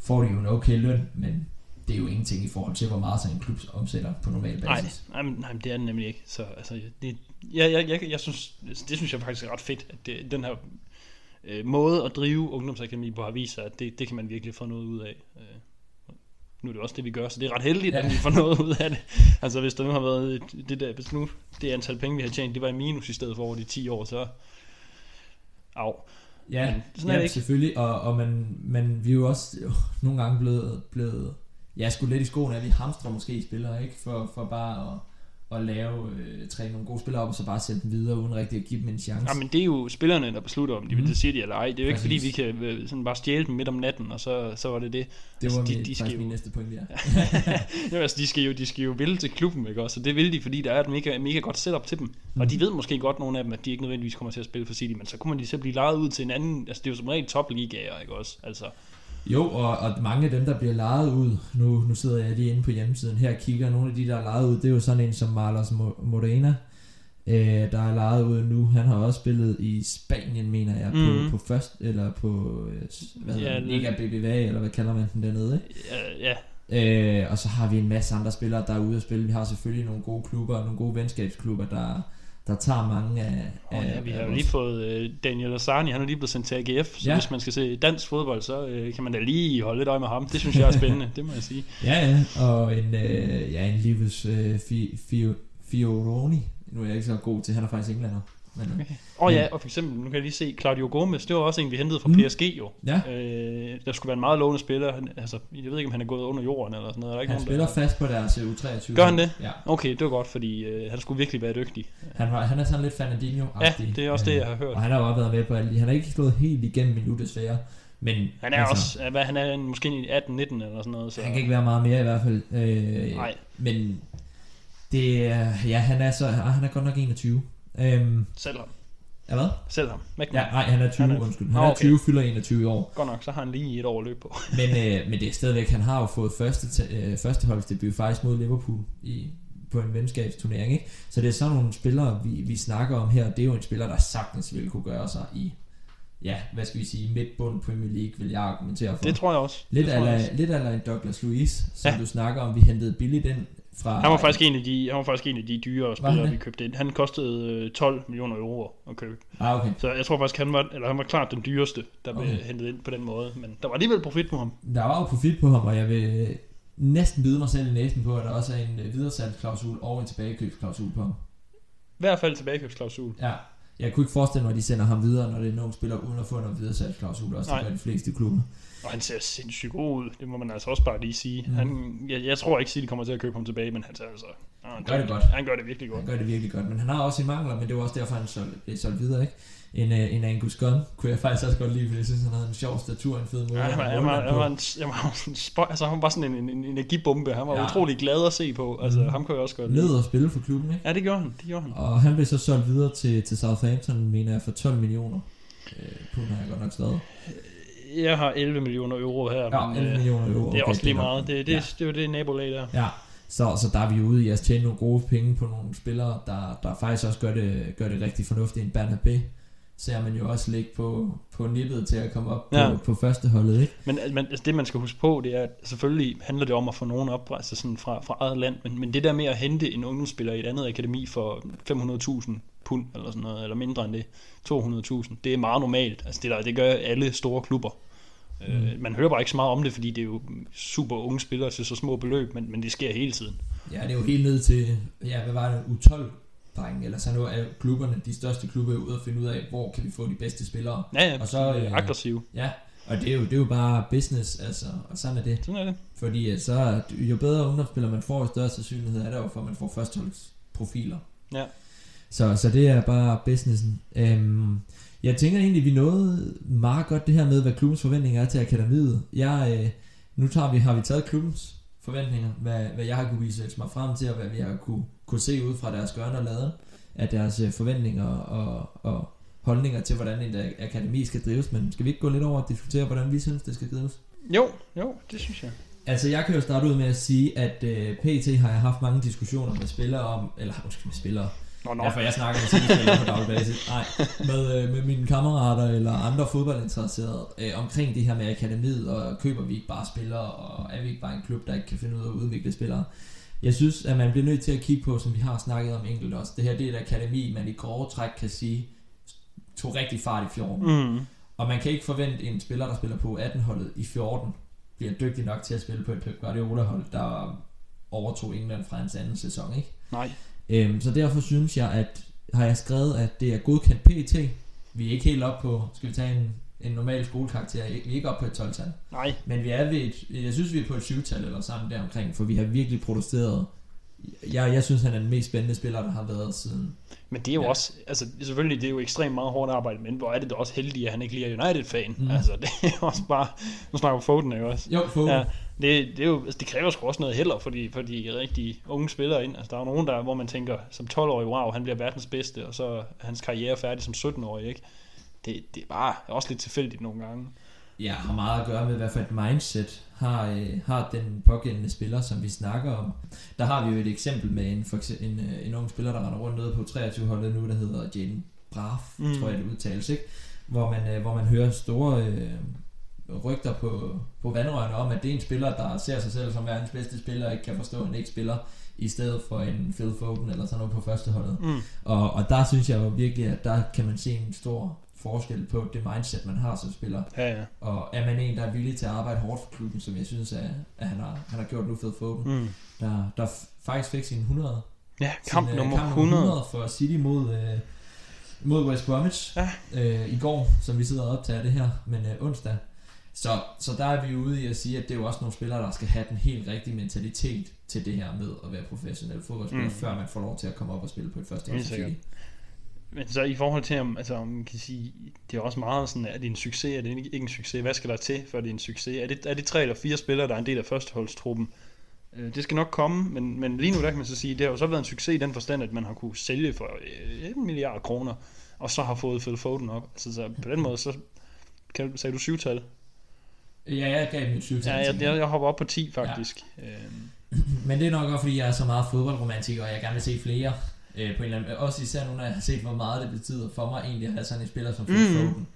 Får de jo en okay løn, men det er jo ingenting i forhold til, hvor meget sådan en klub omsætter på normal Nej, basis. nej, nej, men det er den nemlig ikke. Så altså, det, jeg, jeg, jeg, jeg synes, det synes jeg faktisk er ret fedt, at det, den her øh, måde at drive ungdomsakademi på har vist sig, at det, det kan man virkelig få noget ud af. Øh, nu er det også det, vi gør, så det er ret heldigt, Ja. at vi får noget ud af det. Altså, hvis der nu har været et- det der, hvis nu det antal penge, vi har tjent, det var i minus i stedet for over de 10 år, så... Au. Ja, Men sådan er ja det ikke. selvfølgelig, og, og man, man, vi er jo også jo, nogle gange blevet, blevet ja, sgu lidt i skoene, at vi hamstrer måske spillere, ikke? For, for bare at, at lave, øh, træne nogle gode spillere op, og så bare sætte dem videre, uden rigtig at give dem en chance. Ja, men det er jo spillerne, der beslutter, om de vil Mhm. til City eller ej. Det er jo ikke, fordi vi Præcis. kan øh, sådan bare stjæle dem midt om natten, og så, så var det det. det var altså, de- de, skal jo- min næste point, ja. jo, altså, de skal jo, de skal jo ville til klubben, ikke også? Og det vil de, fordi der er et mega, mega godt setup til dem. Mm. Og de Mhm. ved måske godt, nogle af dem, at de ikke nødvendigvis kommer til at spille for City, men så kommer de til at blive lejet ud til en anden, altså det er jo som regel topligaer, ikke også? Altså, Jo, og, og mange af dem, der bliver lejet ud, nu, nu sidder jeg lige inde på hjemmesiden her og kigger, nogle af de, der er lejet ud, det er jo sådan en som Marlos Mo- Morena, øh, der er lejet ud nu. Han har også spillet i Spanien, mener jeg, Mhm. på, på først, eller på, øh, hvad hedder Ja, lidt- Liga BBVA, eller hvad kalder man den dernede, ikke? ja, ja, Øh, og så har vi en masse andre spillere, der er ude at spille. Vi har selvfølgelig nogle gode klubber, nogle gode venskabsklubber, der, der tager mange af... og ja, vi har jo lige fået øh, Daniel Asani, han er lige blevet sendt til AGF, så Ja. hvis man skal se dansk fodbold, så øh, kan man da lige holde lidt øje med ham. Det synes jeg er spændende, det må jeg sige. Ja, ja, og en, øh, ja, en Lives øh, fi, fi, Fioroni. Nu er jeg ikke så god til, han er faktisk englænder. Men, okay. Og Ja. ja, og for eksempel, nu kan jeg lige se, Claudio Gomez, det var også en, vi hentede fra Mm. PSG jo. Ja, Øh, der skulle være en meget lovende spiller. Han, altså, jeg ved ikke, om han er gået under jorden eller sådan noget. Er der ikke han nogen, spiller der... fast på deres øh, U23. Gør han det? Ja, Okay, det var godt, fordi øh, han skulle virkelig være dygtig. han, var, han er sådan lidt fernandinho Ja, det er også det, jeg har hørt. Og han har jo også været med på de. Han har ikke slået helt igennem endnu, desværre. Men Han er også, ja, hvad, han er måske en 18-19 eller sådan noget. Så... Han kan ikke være meget mere i hvert fald. Øh, Nej, Men det er, ja, han er så, han er godt nok 21. Øhm, selv ham. ja, hvad? Selv ham. Mac Ja, nej, han er 20, Han er- er, undskyld. Han er okay. 20, fylder 21 i år. Godt nok, så har han lige et år at løbe på. Men, øh, men det er stadigvæk, han har jo fået første, øh, førsteholdsdebut faktisk mod Liverpool i, på en venskabsturnering, ikke? Så det er sådan nogle spillere, vi, vi snakker om her. Det er jo en spiller, der sagtens ville kunne gøre sig i, ja, hvad skal vi sige, midtbund Premier League, vil jeg argumentere for. Det tror jeg også. Lidt ala, lidt ala en Douglas Luiz, som Ja. ja. du snakker om. Vi hentede billigt ind fra... Han var faktisk en af de, han var faktisk en af de dyre spillere, vi købte ind. Han kostede øh, 12 millioner euro at købe. Ah, okay. Så jeg tror faktisk, han var, eller han var klart den dyreste, der blev Okay. hentet ind på den måde. Men der var alligevel profit på ham. Der var jo profit på ham, og jeg vil næsten bide mig selv i næsen på, at der også er en øh, videresalgsklausul og en tilbagekøbsklausul på ham. I hvert fald tilbagekøbsklausul. Ja, jeg kunne ikke forestille mig, at de sender ham videre, når det er nogen spiller uden at få noget videresalgsklausul, også Nej. det de fleste klubber. Og han ser sindssygt god ud. Det må man altså også bare lige sige. Mm. Mm. Han, jeg, jeg tror ikke, City kommer til at købe ham tilbage, men han ser altså... Han gør det godt. Han gør det virkelig godt. Han gør det virkelig godt, men han har også sine mangler, men det var også derfor, han solgt, blev solgt videre, ikke? En, øh, en Angus Gunn kunne jeg faktisk også godt lide, for jeg synes, han havde en sjov statur, en fed måde. Ja, han, var, at han, var, han, på. en, han var en spøj, altså han var bare sådan en, en, en energibombe. Han var Ja. utrolig glad at se på. Altså, Mhm. ham kunne jeg også godt lide. Nød at spille for klubben, ikke? Ja, det gjorde han. Det gjorde han. Og han blev så solgt videre til, til Southampton, mener jeg, for 12 millioner. Øh, pund har jeg godt nok skrevet. Jeg har 11 millioner euro her. Ja, men, 11 øh, millioner euro. Det er også lige meget. Det, det, Ja. ja. det, var det nabolag der. Ja, så, så der er vi ude i at tjene nogle gode penge på nogle spillere, der, der faktisk også gør det, gør det rigtig fornuftigt. En Bernabé ser man jo også ligge på, på nippet til at komme op Ja. på, på første holdet, ikke? Men, men altså, det man skal huske på, det er, at selvfølgelig handler det om at få nogen op altså sådan fra, fra eget land, men, men det der med at hente en ungdomsspiller i et andet akademi for 500.000 pund eller sådan noget, eller mindre end det, 200.000, det er meget normalt. Altså det, der, det gør alle store klubber. Mm. Øh, man hører bare ikke så meget om det, fordi det er jo super unge spillere til så små beløb, men, men det sker hele tiden. Ja, det er jo helt ned til, ja, hvad var det, U12 drenge, eller så nu er klubberne, de største klubber, ude at finde ud af, hvor kan vi få de bedste spillere. Ja, ja, Og så, øh, aggressiv. Ja, og det er jo, det er jo bare business, altså, og sådan er det. Sådan er det. Fordi at så, jo bedre ungdomsspillere man får, jo større sandsynlighed er der jo for, at man får førsteholdsprofiler. Ja. Så, så det er bare businessen. Øhm, jeg tænker egentlig, vi nåede meget godt det her med, hvad klubbens forventninger er til akademiet. Jeg, øh, nu tager vi, har vi taget klubbens forventninger, hvad, hvad jeg har kunne researche mig frem til, og hvad vi har kunne, kunne se ud fra deres gørne og laden, af deres øh, forventninger og, og holdninger til, hvordan ak- akademi skal drives. Men skal vi ikke gå lidt over og diskutere, hvordan vi synes, det skal drives? Jo, jo, det synes jeg. Altså, jeg kan jo starte ud med at sige, at øh, PT har jeg haft mange diskussioner med spillere om, eller undskyld, med spillere, Nå, nå. Ja, for jeg snakker med spillere på daglig basis. Nej, med, øh, med mine kammerater eller andre fodboldinteresserede øh, omkring det her med akademiet, og køber vi ikke bare spillere, og er vi ikke bare en klub, der ikke kan finde ud af at udvikle spillere. Jeg synes, at man bliver nødt til at kigge på, som vi har snakket om enkelt også. Det her det er et akademi, man i grove træk kan sige, tog rigtig fart i 14. Mm. Og man kan ikke forvente en spiller, der spiller på 18-holdet i 14, bliver dygtig nok til at spille på et Pep Guardiola-hold, der overtog England fra hans anden sæson, ikke? Nej. Øhm, så derfor synes jeg, at har jeg skrevet, at det er godkendt PT. Vi er ikke helt op på, skal vi tage en, en normal skolekarakter, vi er ikke op på et 12-tal. Nej. Men vi er ved et, jeg synes, vi er på et 7-tal eller sammen deromkring, for vi har virkelig produceret. Jeg, jeg synes, han er den mest spændende spiller, der har været siden. Men det er jo Ja. også, altså selvfølgelig, det er jo ekstremt meget hårdt arbejde, men hvor er det da også heldigt, at han ikke lige er United-fan. Mm. Altså, det er også bare, nu snakker vi Foden jo også. Jo, få. Ja, det, det, er jo, altså, det kræver sgu også noget heller for de, for de rigtig unge spillere ind. Altså, der er jo nogen, der, hvor man tænker, som 12-årig, wow, han bliver verdens bedste, og så er hans karriere færdig som 17-årig, ikke? Det, det er bare også lidt tilfældigt nogle gange. ja, har meget at gøre med, hvad for et mindset har, øh, har den pågældende spiller, som vi snakker om. Der har vi jo et eksempel med en, for eksempel, en, øh, en ung spiller, der render rundt nede på 23-holdet nu, der hedder Jane Braff. Mm. tror jeg det udtales, ikke? Hvor man, øh, hvor man hører store øh, rygter på, på vandrørene om, at det er en spiller, der ser sig selv som verdens bedste spiller, og ikke kan forstå, at han ikke spiller, i stedet for en Phil Foden eller sådan noget på første holdet. Mm. Og, og der synes jeg jo virkelig, at der kan man se en stor forskel på det mindset, man har som spiller. Ja, ja. Og er man en, der er villig til at arbejde hårdt for klubben, som jeg synes, at, at han, har, han har gjort nu for Foden, Mm. der, der faktisk fik sin 100, Ja, kamp sin, øh, nummer kamp 100. 100 for City mod, øh, mod West Bromwich Ja. øh, i går, som vi sidder og optager det her, men øh, onsdag. Så, så der er vi ude i at sige, at det er jo også nogle spillere, der skal have den helt rigtige mentalitet til det her med at være professionel fodboldspiller, mm. Før man får lov til at komme op og spille på et første sikkert. Men så i forhold til, om, altså, om man kan sige, det er også meget sådan, er det en succes, er det ikke en succes, hvad skal der til, for at det er en succes? Er det, er det tre eller fire spillere, der er en del af førsteholdstruppen? Øh, Det skal nok komme, men, men lige nu der kan man så sige, det har jo så været en succes i den forstand, at man har kunne sælge for øh, en milliard kroner, og så har fået Phil Foden op. Altså, så på den måde, så kan, sagde du syvtal? Ja, jeg gav et 20 Ja, jeg, jeg, jeg hopper op på 10 faktisk. Ja. Men det er nok også, fordi jeg er så meget fodboldromantiker, og jeg gerne vil se flere. Øh, på en eller anden, også især nu, når jeg har set, hvor meget det betyder for mig egentlig at have sådan en spiller som Phil Mhm. Foden.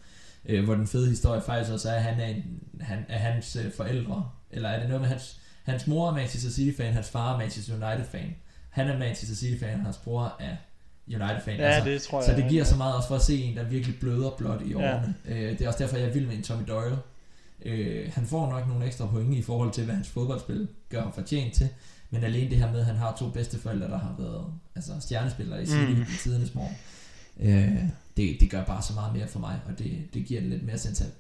Øh, hvor den fede historie faktisk også er, at han er, en, han, er hans øh, forældre. Eller er det noget med hans... Hans mor er Manchester City-fan, hans far er Manchester United-fan. Han er Manchester City-fan, hans bror er United-fan. Ja, altså, det tror jeg. Så det giver så meget også for at se en, der virkelig bløder blot i årene. Ja. Øh, det er også derfor, jeg er vild med en Tommy Doyle. Øh, han får nok nogle ekstra point i forhold til, hvad hans fodboldspil gør ham fortjent til. Men alene det her med, at han har to bedsteforældre, der har været altså, stjernespillere i City mm. i tidernes morgen. Øh, det, det gør bare så meget mere for mig, og det, det giver lidt mere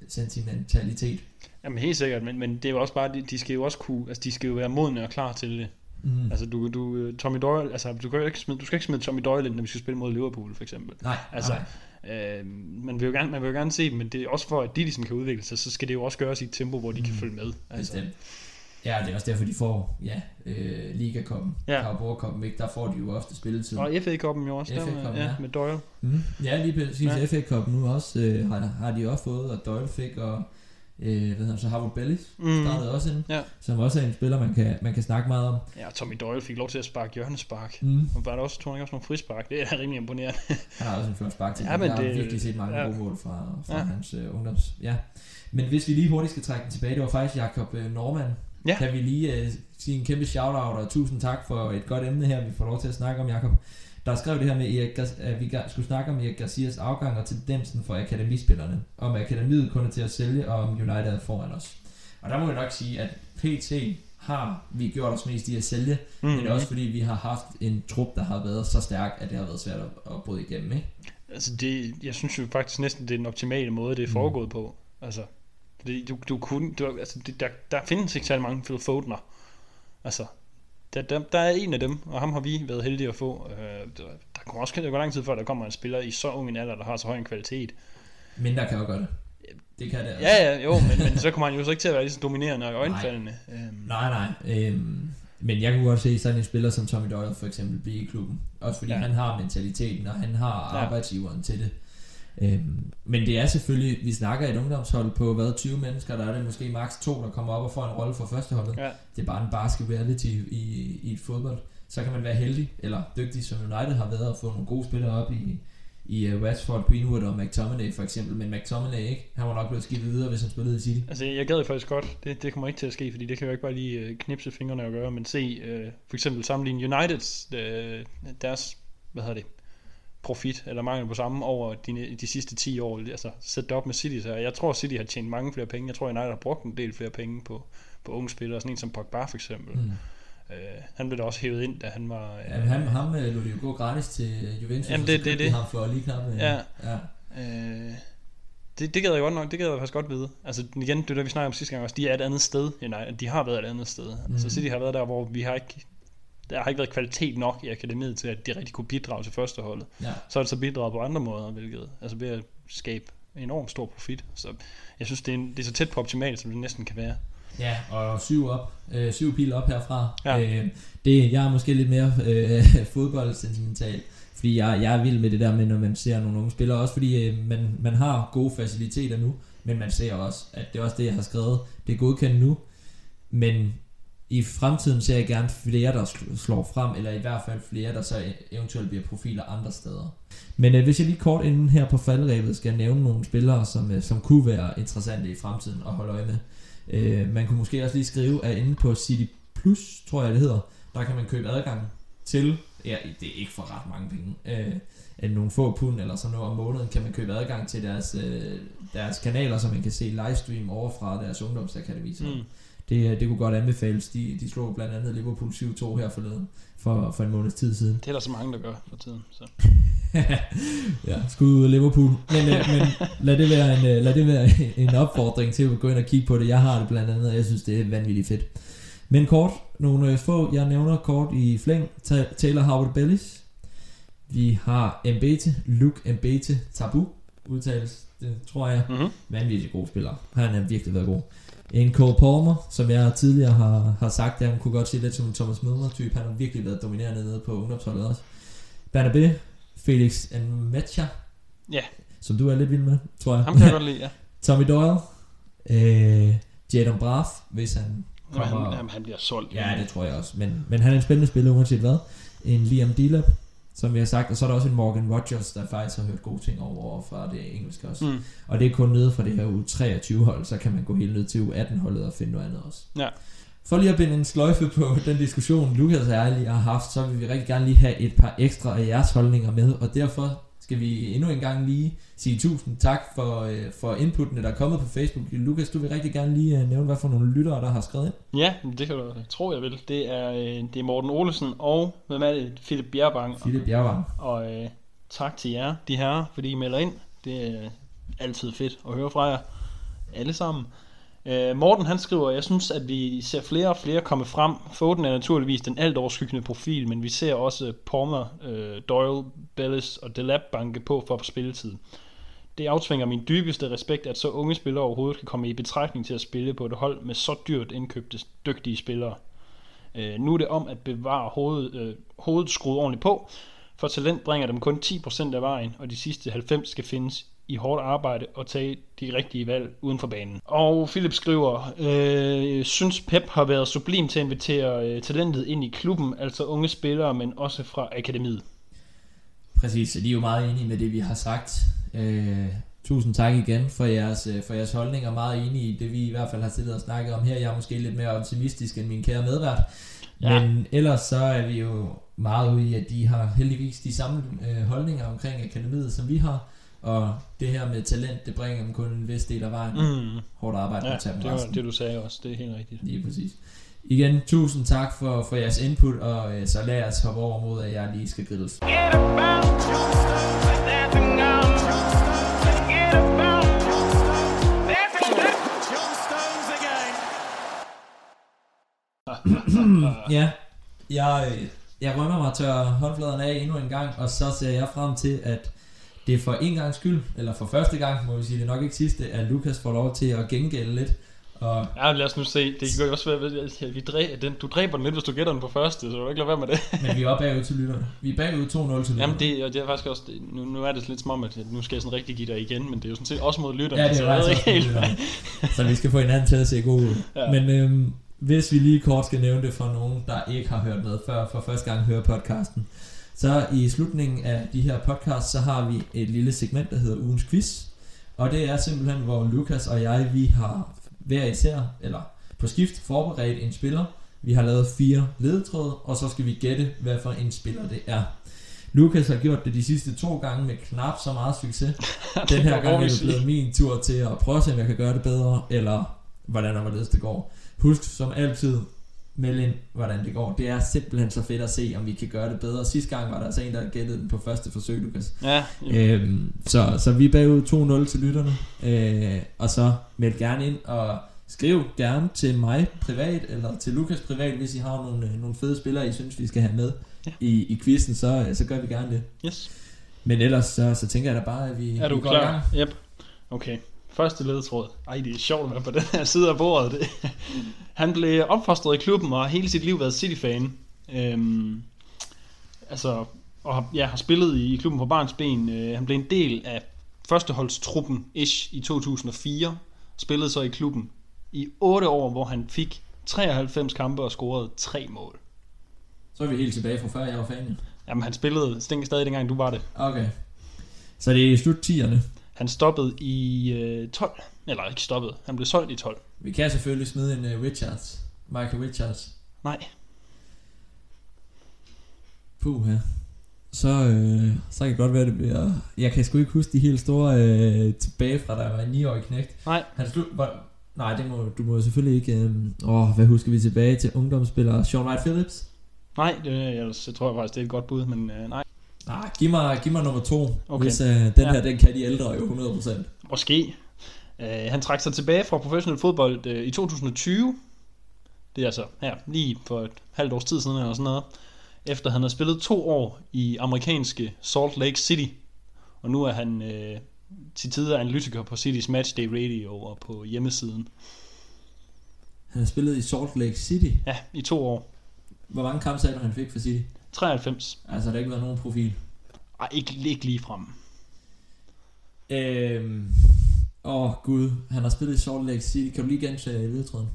sentimentalitet. Jamen helt sikkert, men, men det er jo også bare, de, de skal jo også kunne, altså de skal jo være modne og klar til det. Mm. Altså du, du, Tommy Doyle, altså du, kan ikke smide, du skal ikke smide Tommy Doyle ind, når vi skal spille mod Liverpool for eksempel. Nej, altså, nej. Øh, man, vil jo gerne, man vil jo gerne se dem, men det er også for, at de ligesom kan udvikle sig, så skal det jo også gøres i et tempo, hvor de mm. kan følge med. Altså. Bestemt. Ja, det er også derfor, de får ja, øh, Liga-koppen, ja. Carabao-koppen, ikke? der får de jo ofte spilletid. Og FA-koppen jo også, FA der, ja, ja, med Doyle. Mm. Ja, lige præcis. Ja. FA-koppen nu også øh, har, har de også fået, og Doyle fik, og øh, hvad hedder så Harvard Bellis mm. startede også ind, ja. som også er en spiller, man kan, man kan snakke meget om. Ja, Tommy Doyle fik lov til at sparke hjørnespark. Mm. Og var der også, tog han også nogle frispark. Det er rimelig imponerende. han har også en flot spark til. Ja, men jeg det, har virkelig set mange ja. gode mål fra, fra ja. hans uh, ungdoms. Ja. Men hvis vi lige hurtigt skal trække den tilbage, det var faktisk Jakob uh, Norman, ja. kan vi lige uh, sige en kæmpe shout-out, og tusind tak for et godt emne her, vi får lov til at snakke om, Jakob. Der skrev det her med, Erik, at vi skulle snakke om Erik Garcias afgang og tendensen for akademispillerne. Om akademiet kun er til at sælge, og om United er foran os. Og der må jeg nok sige, at PT har vi gjort os mest i at sælge, mm. men også fordi vi har haft en trup, der har været så stærk, at det har været svært at, at bryde igennem. Ikke? Altså det, jeg synes jo faktisk næsten, det er den optimale måde, det er mm. foregået mm. på. Altså, det, du, du kunne, du, altså, det, der, der findes ikke særlig mange Phil Fodener. Altså, der, der, der er en af dem, og ham har vi været heldige at få. Øh, der, der kommer også gå lang tid før, der kommer en spiller i så ung en alder, der har så høj en kvalitet. Mindre kan jo gøre det. Det kan det altså. Ja, ja, jo, men, men så kommer han jo så ikke til at være lige så dominerende og øjenfaldende. Nej, øhm. nej. nej. Øhm, men jeg kunne godt se sådan en spiller som Tommy Doyle for eksempel blive i klubben. Også fordi ja. han har mentaliteten, og han har ja. arbejdsgiveren til det. Øhm, men det er selvfølgelig, vi snakker et ungdomshold på hvad, 20 mennesker, der er det måske maks to, der kommer op og får en rolle for førsteholdet. Ja. Det er bare en basket reality i, i et fodbold. Så kan man være heldig, eller dygtig, som United har været, og få nogle gode spillere op i, i uh, Rashford, Greenwood og McTominay for eksempel, men McTominay ikke. Han var nok blevet skiftet videre, hvis han spillede i City. Altså, jeg gad faktisk godt. Det, det kommer ikke til at ske, fordi det kan jo ikke bare lige uh, knipse fingrene og gøre, men se uh, for eksempel sammenligne Uniteds, uh, deres, hvad hedder det, profit, eller mangel på samme over de, de sidste 10 år. Altså sæt det op med City. Så jeg tror, City har tjent mange flere penge. Jeg tror, United har brugt en del flere penge på, på unge spillere. Sådan en som Pogba for eksempel. Mm. Uh, han blev da også hævet ind, da han var... Uh, ja, han, ham uh, lå de jo gå gratis til Juventus. Jamen det, det, det. Ham for lige knap. Uh, ja. ja. Uh, det, det gad jeg godt nok, det gad jeg faktisk godt vide. Altså igen, det der vi snakker om sidste gang også, de er et andet sted. Nej, de har været et andet sted. Altså, mm. Altså City har været der, hvor vi har ikke der har ikke været kvalitet nok i akademiet til, at de rigtig kunne bidrage til førsteholdet. Ja. Så er det så bidraget på andre måder, hvilket altså ved at skabe enormt stor profit. Så jeg synes, det er, en, det er så tæt på optimalt, som det næsten kan være. Ja, og syv op, øh, syv pil op herfra. Ja. Øh, det, jeg er måske lidt mere øh, fodboldsentimental, fordi jeg, jeg er vild med det der med, når man ser nogle unge spillere, også fordi øh, man, man har gode faciliteter nu, men man ser også, at det er også det, jeg har skrevet, det er godkendt nu, men i fremtiden ser jeg gerne flere, der slår frem, eller i hvert fald flere, der så eventuelt bliver profiler andre steder. Men øh, hvis jeg lige kort inden her på faldrebet skal nævne nogle spillere, som, øh, som kunne være interessante i fremtiden at holde øje med. Øh, man kunne måske også lige skrive, at inde på City Plus, tror jeg det hedder, der kan man købe adgang til, ja, det er ikke for ret mange penge, øh, nogle få pund eller sådan noget om måneden, kan man købe adgang til deres, øh, deres kanaler, så man kan se livestream over fra deres ungdomsakademi. Mm det, det kunne godt anbefales. De, de slog blandt andet Liverpool 7-2 her forleden, for, for en måneds tid siden. Det er der så mange, der gør for tiden. Så. ja, skud ud af Liverpool. Men, øh, men lad, det være en, øh, lad det være en opfordring til at gå ind og kigge på det. Jeg har det blandt andet, og jeg synes, det er vanvittigt fedt. Men kort, nogle øh, få, jeg nævner kort i flæng. Taylor Howard Bellis. Vi har Mbete, Luke Mbete, Tabu udtales, det tror jeg. Mm-hmm. Vanvittigt god spiller. Han er virkelig været god. En Cole Palmer, som jeg tidligere har, har sagt, at han kunne godt se lidt som en Thomas Møller type. Han har virkelig været dominerende nede på ungdomsholdet også. Bernabé, Felix Nmecha, ja. som du er lidt vild med, tror jeg. Ham kan jeg godt lide, ja. Tommy Doyle, øh, Jadon Braff, hvis han kommer... Han, jamen, han bliver solgt. Ja, det tror jeg også. Men, men han er en spændende spiller, uanset hvad. En Liam Dilap, som vi har sagt. Og så er der også en Morgan Rogers, der faktisk har hørt gode ting over fra det engelske også. Mm. Og det er kun nede fra det her U23 hold, så kan man gå helt ned til U18 holdet og finde noget andet også. Ja. For lige at binde en sløjfe på den diskussion, Lukas og jeg lige har haft, så vil vi rigtig gerne lige have et par ekstra af jeres holdninger med, og derfor skal vi endnu en gang lige sige tusind tak for, øh, for inputtene, der er kommet på Facebook. Lukas, du vil rigtig gerne lige øh, nævne, hvad for nogle lyttere, der har skrevet ind. Ja, det kan du tro, jeg vil. Det er, øh, det er Morten Olesen og, hvem er det? Philip Bjergbang. Philip Bjergbang. Og øh, tak til jer, de her, fordi I melder ind. Det er altid fedt at høre fra jer. Alle sammen. Øh, Morten han skriver, jeg synes, at vi ser flere og flere komme frem. Foden er naturligvis den alt overskyggende profil, men vi ser også Palmer, øh, Doyle, Bellis og Delap banke på for spilletid. Det aftvinger min dybeste respekt, at så unge spillere overhovedet kan komme i betragtning til at spille på et hold med så dyrt indkøbte dygtige spillere. Øh, nu er det om at bevare hovedet, øh, hovedet skruet ordentligt på, for talent bringer dem kun 10% af vejen, og de sidste 90 skal findes i hårdt arbejde og tage de rigtige valg uden for banen. Og Philip skriver, øh, synes Pep har været sublim til at invitere øh, talentet ind i klubben, altså unge spillere, men også fra akademiet. Præcis, så de er jo meget enige med det, vi har sagt. Øh, tusind tak igen for jeres, øh, for jeres holdning, og meget enige i det, vi i hvert fald har siddet og snakket om her. Jeg er måske lidt mere optimistisk end min kære medvært. Ja. Men ellers så er vi jo meget ude i, at de har heldigvis de samme øh, holdninger omkring akademiet, som vi har. Og det her med talent, det bringer dem kun en vis del af vejen. Mm. Hårdt arbejde Ja, tage dem det var resten. det, du sagde også. Det er helt rigtigt. Lige præcis. Igen, tusind tak for, for jeres input, og øh, så lad os hoppe over mod, at jeg lige skal grilles. Get about. Get about. Ja, jeg, øh, jeg rømmer mig tør håndfladerne af endnu en gang, og så ser jeg frem til, at det er for en gang skyld, eller for første gang, må vi sige det er nok ikke sidste, at Lukas får lov til at gengælde lidt. Og Ja, lad os nu se. Det kan jo også være, at vi dræ, den, du dræber den lidt, hvis du gætter den på første, så du ikke lade være med det. Men vi er oppe bagud til lytterne. Vi er bagud 2-0 til lytterne. Jamen det, og det er faktisk også, det, nu, nu er det lidt som om, at nu skal jeg sådan rigtig give dig igen, men det er jo sådan set også mod lytterne, Ja, det er også helt, helt Så vi skal få hinanden til at se god ud. Ja. Men øhm, hvis vi lige kort skal nævne det for nogen, der ikke har hørt med før, for første gang hører podcasten, så i slutningen af de her podcasts, så har vi et lille segment, der hedder ugens quiz. Og det er simpelthen, hvor Lukas og jeg, vi har hver især, eller på skift, forberedt en spiller. Vi har lavet fire ledetråde, og så skal vi gætte, hvad for en spiller det er. Lukas har gjort det de sidste to gange med knap så meget succes. Den her gang er det blevet min tur til at prøve at se, om jeg kan gøre det bedre, eller hvordan og hvorledes det går. Husk som altid, meld ind, hvordan det går. Det er simpelthen så fedt at se, om vi kan gøre det bedre. Sidste gang var der altså en, der gættede den på første forsøg, Lukas. Ja, Øhm, så, så vi er bagud 2-0 til lytterne. Øh, og så meld gerne ind, og skriv gerne til mig privat, eller til Lukas privat, hvis I har nogle, nogle fede spillere, I synes, vi skal have med Ja. i, i quizzen, så, så gør vi gerne det. yes. Men ellers, så, så tænker jeg da bare, at vi, Er du vi går i gang. klar? Yep. Okay. Første ledetråd. Ej, det er sjovt at være på den her side af bordet. Det. Han blev opfostret i klubben og har hele sit liv været City-fan. Øhm, altså, og har, ja, har spillet i klubben på barns ben. Øh, han blev en del af førsteholdstruppen ish i 2004. Spillede så i klubben i 8 år, hvor han fik 93 kampe og scorede 3 mål. Så er vi helt tilbage fra før, jeg var fan. ja. Jamen, han spillede stænk stadig dengang du var det. Okay. Så det er slut 10'erne. Han stoppede i øh, 12. Eller ikke stoppet. Han blev solgt i 12. Vi kan selvfølgelig smide en uh, Richards. Michael Richards. Nej. Puh, ja. Så, øh, så kan det godt være, det bliver... Jeg kan sgu ikke huske de helt store øh, tilbage fra, da jeg var en 9-årig knægt. Nej. Han slut... Var, nej, det må, du må selvfølgelig ikke... Øh, åh, hvad husker vi tilbage til ungdomsspiller Sean Wright Phillips? Nej, det, jeg, jeg tror faktisk, det er et godt bud, men øh, nej. Giv mig, giv mig nummer to, okay. Hvis øh, den Ja. her, den kan de ældre jo 100%. Måske. Øh, han trak sig tilbage fra professionel fodbold øh, i 2020. Det er altså her, lige for et halvt års tid siden eller sådan noget. Efter han har spillet to år i amerikanske Salt Lake City. Og nu er han øh, til tider analytiker på City's Matchday Radio og på hjemmesiden. Han har spillet i Salt Lake City. Ja, i to år. Hvor mange kampe du, han fik for City? 93. Altså, der har ikke været nogen profil. Ej, ikke, ikke lige frem. Øhm, åh, gud. Han har spillet i Salt Lake City. Kan du lige gentage ledetråden?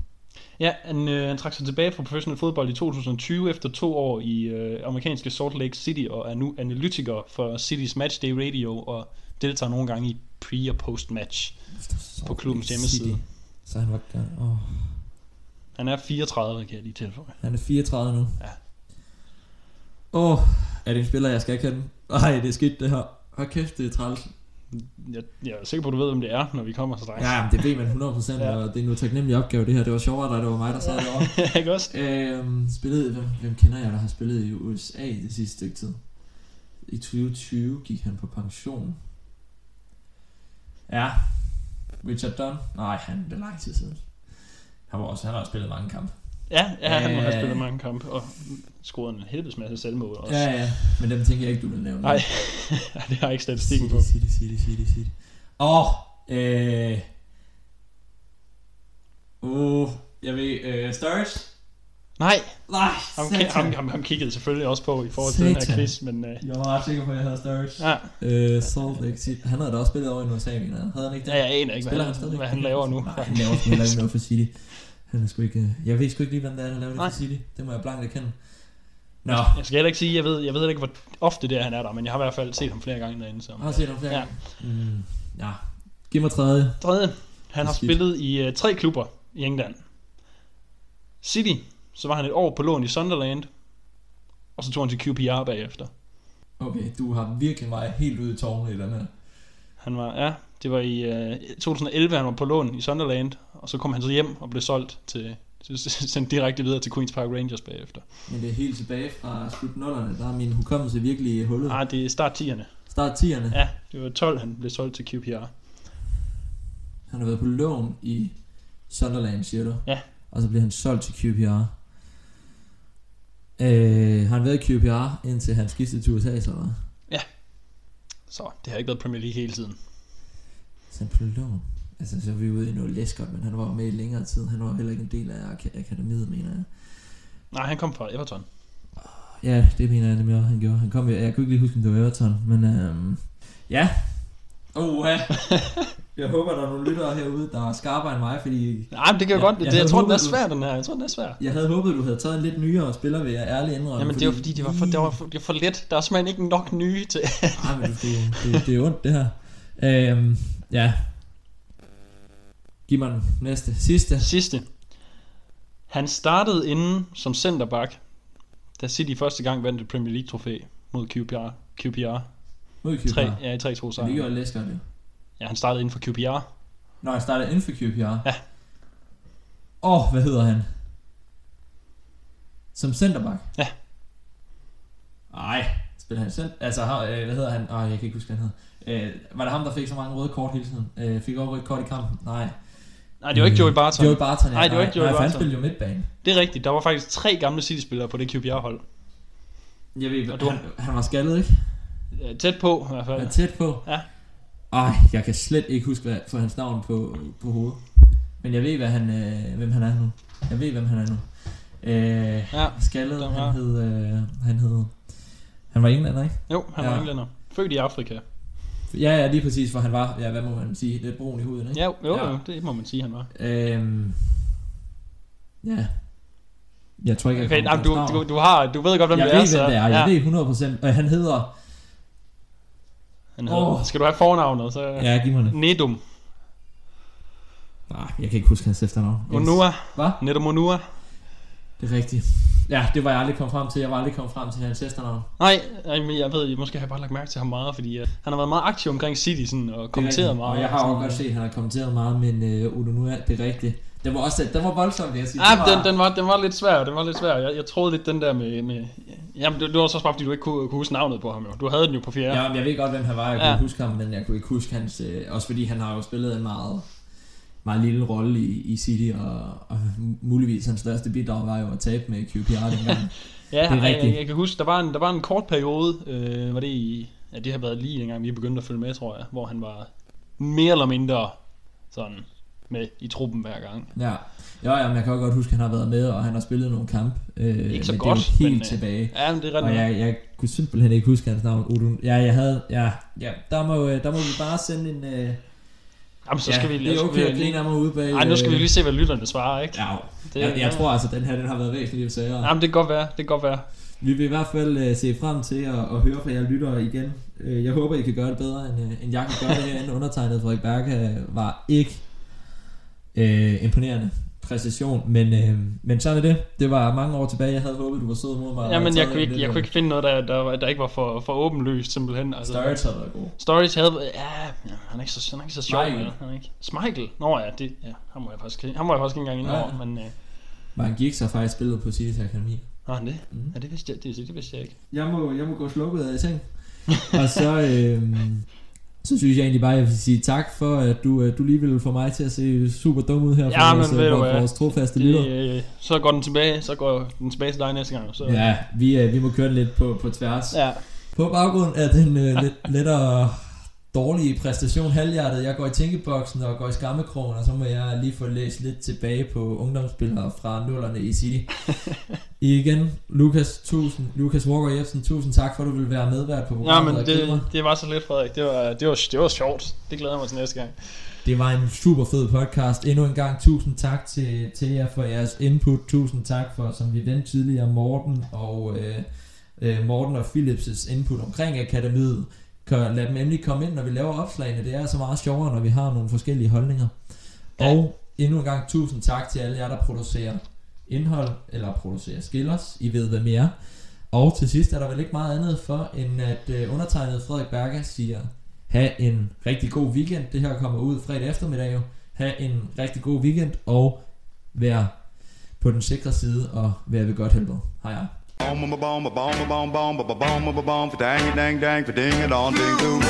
Ja, han, øh, han trak sig tilbage fra professionel fodbold i 2020 efter to år i øh, amerikanske Salt Lake City og er nu analytiker for City's Matchday Radio og deltager nogle gange i pre- og post-match. På klubbens hjemmeside. City. Så han var... Åh. Han er 34, kan jeg lige tilføje. Han er 34 nu. Ja. Åh, oh, er det en spiller, jeg skal kende? Nej, det er skidt det her. Hold kæft, det er træls. Jeg, jeg er sikker på, at du ved, hvem det er, når vi kommer så straks. Ja, men det ved man 100%, ja. Ja. og det er en utaknemmelig opgave det her. Det var sjovere, da det var mig, der sad derovre. ikke også? øhm, spillede, hvem, hvem kender jeg, der har spillet i USA det sidste stykke tid? I 2020 gik han på pension. Ja. Richard Dunn? Nej, han det er lang tid siden. Han, var også, han har også spillet mange kampe. Ja, ja han må have Øh. spillet mange kampe, og scoret en helvedes masse selvmål også. Ja, ja, men dem tænker jeg ikke, du vil nævne. Nej, det har jeg ikke statistikken på. City, City, City, City, City. Åh, øh... Uh, jeg ved, øh, Sturridge? Nej, Nej, ham, satan. ham, ham, ham kiggede selvfølgelig også på i forhold til den her Satan. quiz, men uh, Jeg var ret sikker på, at jeg havde Sturridge. ja, Øh, Salt Lake. Han havde da også spillet over i USA, mener. Havde han ikke det? ja, jeg aner ikke, hvad Spiller han, hvad han laver nu. Nej, han laver ikke noget for City. Han er sgu ikke... øh, Jeg ved sgu ikke lige, hvem det er, der laver det Nej. for City. Det må jeg blankt erkende. Nå, Jeg skal heller ikke sige, jeg ved, jeg ved ikke, hvor ofte det er, han er der, men jeg har i hvert fald set ham flere gange derinde. Så. jeg har set ham flere Ja. gange. Mm, ja. Giv mig tredje. Tredje, han har Skidt. spillet i uh, tre klubber i England. City, så var han et år på lån i Sunderland, og så tog han til QPR bagefter. Okay, du har virkelig mig helt ude i tårnet i den her. Han var, ja, det var i uh, 2011, han var på lån i Sunderland, og så kom han så hjem og blev solgt til, sendt direkte videre til Queen's Park Rangers bagefter. Men det er helt tilbage fra slut 0'erne. Der er min hukommelse virkelig hullet. Ah, det er start 10'erne. Start 10'erne. Ja, det var 12, han blev solgt til QPR. Han har været på lån i Sunderland, siger du? Ja. Og så bliver han solgt til QPR. Øh, har han været i QPR, indtil han skiftede til USA, så eller? Så det har ikke været Premier League hele tiden. Så han på lån. Altså, så er vi ude i noget læskert, men han var med i længere tid. Han var heller ikke en del af ak- akademiet, mener jeg. Nej, han kom fra Everton. Ja, det mener jeg nemlig også, han gjorde. Han kom, jeg, jeg kunne ikke lige huske, om det var Everton, men øhm, ja. Oh, ja. jeg håber, der er nogle lyttere herude, der er skarpere end mig, fordi Nej, men det kan jo Ja, godt. jeg Det, havde jeg tror, den er håbet, du- svær, den her. Jeg tror, den er svær. jeg havde håbet, du havde taget en lidt nyere spiller, vil jeg ærligt indrømme. Jamen, det er jo fordi, det var for, det var for, det var for let. Der er simpelthen ikke nok nye til. Ej, men det, det, det er ondt, det her. Øhm, ja. Giv mig den næste. Sidste. Sidste. Han startede inden som centerback, da City første gang vandt et Premier League trofæ mod QPR. QPR. Mod QPR. 3, ja, i 3-2 Men det sejr. gjorde Læskert jo. Ja, han startede inden for QPR. Nå, han startede inden for QPR. Ja. Åh, oh, hvad hedder han? Som centerback? Ja. Nej, spiller han selv? Altså, øh, hvad hedder han? Åh, oh, jeg kan ikke huske, hvad han hed. Øh, var det ham, der fik så mange røde kort hele tiden? Øh, fik over rødt kort i kampen? Nej. Nej, det var ikke Joey Barton. Joey Barton, ja. Nej, det var ikke Joey Nej, for han Barton. spillede jo midtbane. Det er rigtigt. Der var faktisk tre gamle City-spillere på det QPR-hold. Jeg ved, Og du- han, han var skaldet, ikke? Tæt på, i hvert fald. Er tæt på. Ja. Ej, jeg kan slet ikke huske, hvad for hans navn på, på hovedet. Men jeg ved, hvad han, øh, hvem han er nu. Jeg ved, hvem han er nu. Øh, Ja, skaldet, han hed, øh, han hed, han var englænder, ikke? jo, han Ja. var englænder. Født i Afrika. Ja, ja, lige præcis, for han var, ja, hvad må man sige, lidt brun i huden, ikke? Ja, jo, Ja. jo, det må man sige, han var. Øhm, ja. Jeg tror ikke, jeg Okay, på du, du, du, har, du ved godt, hvem jeg det er, ved, så... hvem det er, jeg ja. ved 100%. Øh, han hedder, Han hedder, Åh. Skal du have fornavnet, så... ja, giv mig det. Nedum. Nej, jeg kan ikke huske hans efternavn. Onua. Hvad? Nedum Onua. Det er rigtigt. Ja, det var jeg aldrig kommet frem til. Jeg var aldrig kommet frem til hans efternavn. Nej, men jeg ved, måske har jeg bare lagt mærke til ham meget, fordi uh, han har været meget aktiv omkring City sådan, og kommenteret meget. Og jeg har også godt set, at han har kommenteret meget, men øh, Udo nu er det rigtigt. Den var også den var voldsom, vil jeg sige. Ja, Det var- den, den, var, den var lidt svær, den var lidt svær. Jeg, jeg troede lidt den der med... med jamen, det, det var så også bare, fordi du ikke kunne, kunne huske navnet på ham jo. Du havde den jo på fjerde. Ja, jeg ved godt, hvem han var. Jeg kunne Ja. ja. huske ham, men jeg kunne ikke huske hans... Øh, også fordi han har jo spillet en meget, meget lille rolle i, i City, og, og muligvis hans største bidrag var jo at tabe med QPR dengang. Ja, Det er jeg, jeg, rigtigt. jeg, kan huske, der var en, der var en kort periode, øh, var det i, ja, det har været lige dengang vi begyndte at følge med, tror jeg, hvor han var mere eller mindre sådan med i truppen hver gang. ja. Jo, ja, men jeg kan også godt huske, at han har været med, og han har spillet nogle kampe. Øh, Ikke så men godt, det er helt men, øh, tilbage. Ja, men det er ret Og jeg, jeg kunne simpelthen ikke huske hans navn. Udo, ja, jeg havde... Ja, ja der, må, øh, der må vi bare sende en... Øh, Jamen, så ja, skal vi det er okay at lige... grine af mig ude bag... Ej, nu skal vi øh, lige se, hvad lytterne svarer, ikke? Ja, Det, jeg, jeg tror altså, den her den har været væsentligt sværere. Jamen, det kan godt være, det kan godt være. Vi vil i hvert fald uh, se frem til at, at høre fra jer lyttere igen. Uh, jeg håber, I kan gøre det bedre, end, uh, end jeg kan gøre det herinde. Undertegnet Frederik Berge var ikke uh, imponerende. Præcision, men, øh, men sådan er det. Det var mange år tilbage, jeg havde håbet, du var sød mod mig. Ja, og men taget jeg kunne ikke, jeg kunne ikke finde noget, der, der, var- der ikke var for, for åbenlyst, simpelthen. Altså, Sturridge havde været god. Storage havde... Ja, ja, han er ikke så, han er ikke så sjov. Vel? Han er ikke. Schmeichel. Nå ja, det, ja, ham må jeg faktisk, ham må jeg faktisk ikke engang Ja. indover, men... Øh, Var gik så faktisk spillet på City's Akademi. Nå, han det? Mm. Ja, det vidste jeg, det, det vidste jeg ikke. Jeg må, jeg må gå slukket af i seng. og så, øh, så synes jeg egentlig bare, at jeg vil sige tak for, at du, du lige ville få mig til at se super dum ud her for Ja, vores, øh, du vores, hvad? vores trofaste lytter. øh, så går den tilbage, så går den tilbage til dig næste gang. Så, Ja, vi, øh, vi må køre den lidt på, på tværs. ja. På baggrund af den øh, lidt lettere dårlige præstation halvhjertet, jeg går i tænkeboksen og går i skammekrogen, og så må jeg lige få læst lidt tilbage på ungdomsspillere fra nullerne i City. Igen, Lukas, tusind, Lukas Walker Jebsen, tusind tak for, at du vil være medvært på ja, programmet. men og kede mig. det, det var så lidt, Frederik. Det var, det, var, det var sjovt. Det glæder jeg mig til næste gang. Det var en super fed podcast. Endnu en gang tusind tak til, til jer for jeres input. Tusind tak for, som vi vendte tidligere, Morten og øh, øh, Morten og Philips' input omkring akademiet. Kan, lad dem endelig komme ind, når vi laver opslagene. Det er så meget sjovere, når vi har nogle forskellige holdninger. Ja. Og endnu en gang tusind tak til alle jer, der producerer indhold, eller producerer skillers. I ved, hvem I er. Og til sidst er der vel ikke meget andet for, end at øh, undertegnet Frederik Berger siger, have en rigtig god weekend. Det her kommer ud fredag eftermiddag jo. Ha' en rigtig god weekend, og vær på den sikre side, og vær ved godt helbred. Hej hej. Boom, boom, boom, boom, boom, boom, boom, boom, boom, boom, boom, boom, dang, dang, dang, ding, and on, ding, doom.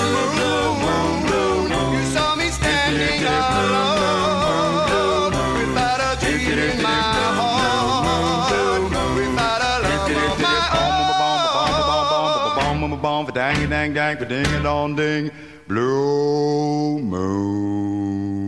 You saw me standing alone without a dream in my heart, without a love of my own. Boom, boom, boom, for dang, dang, dang, for ding, and on, ding. Blue moon.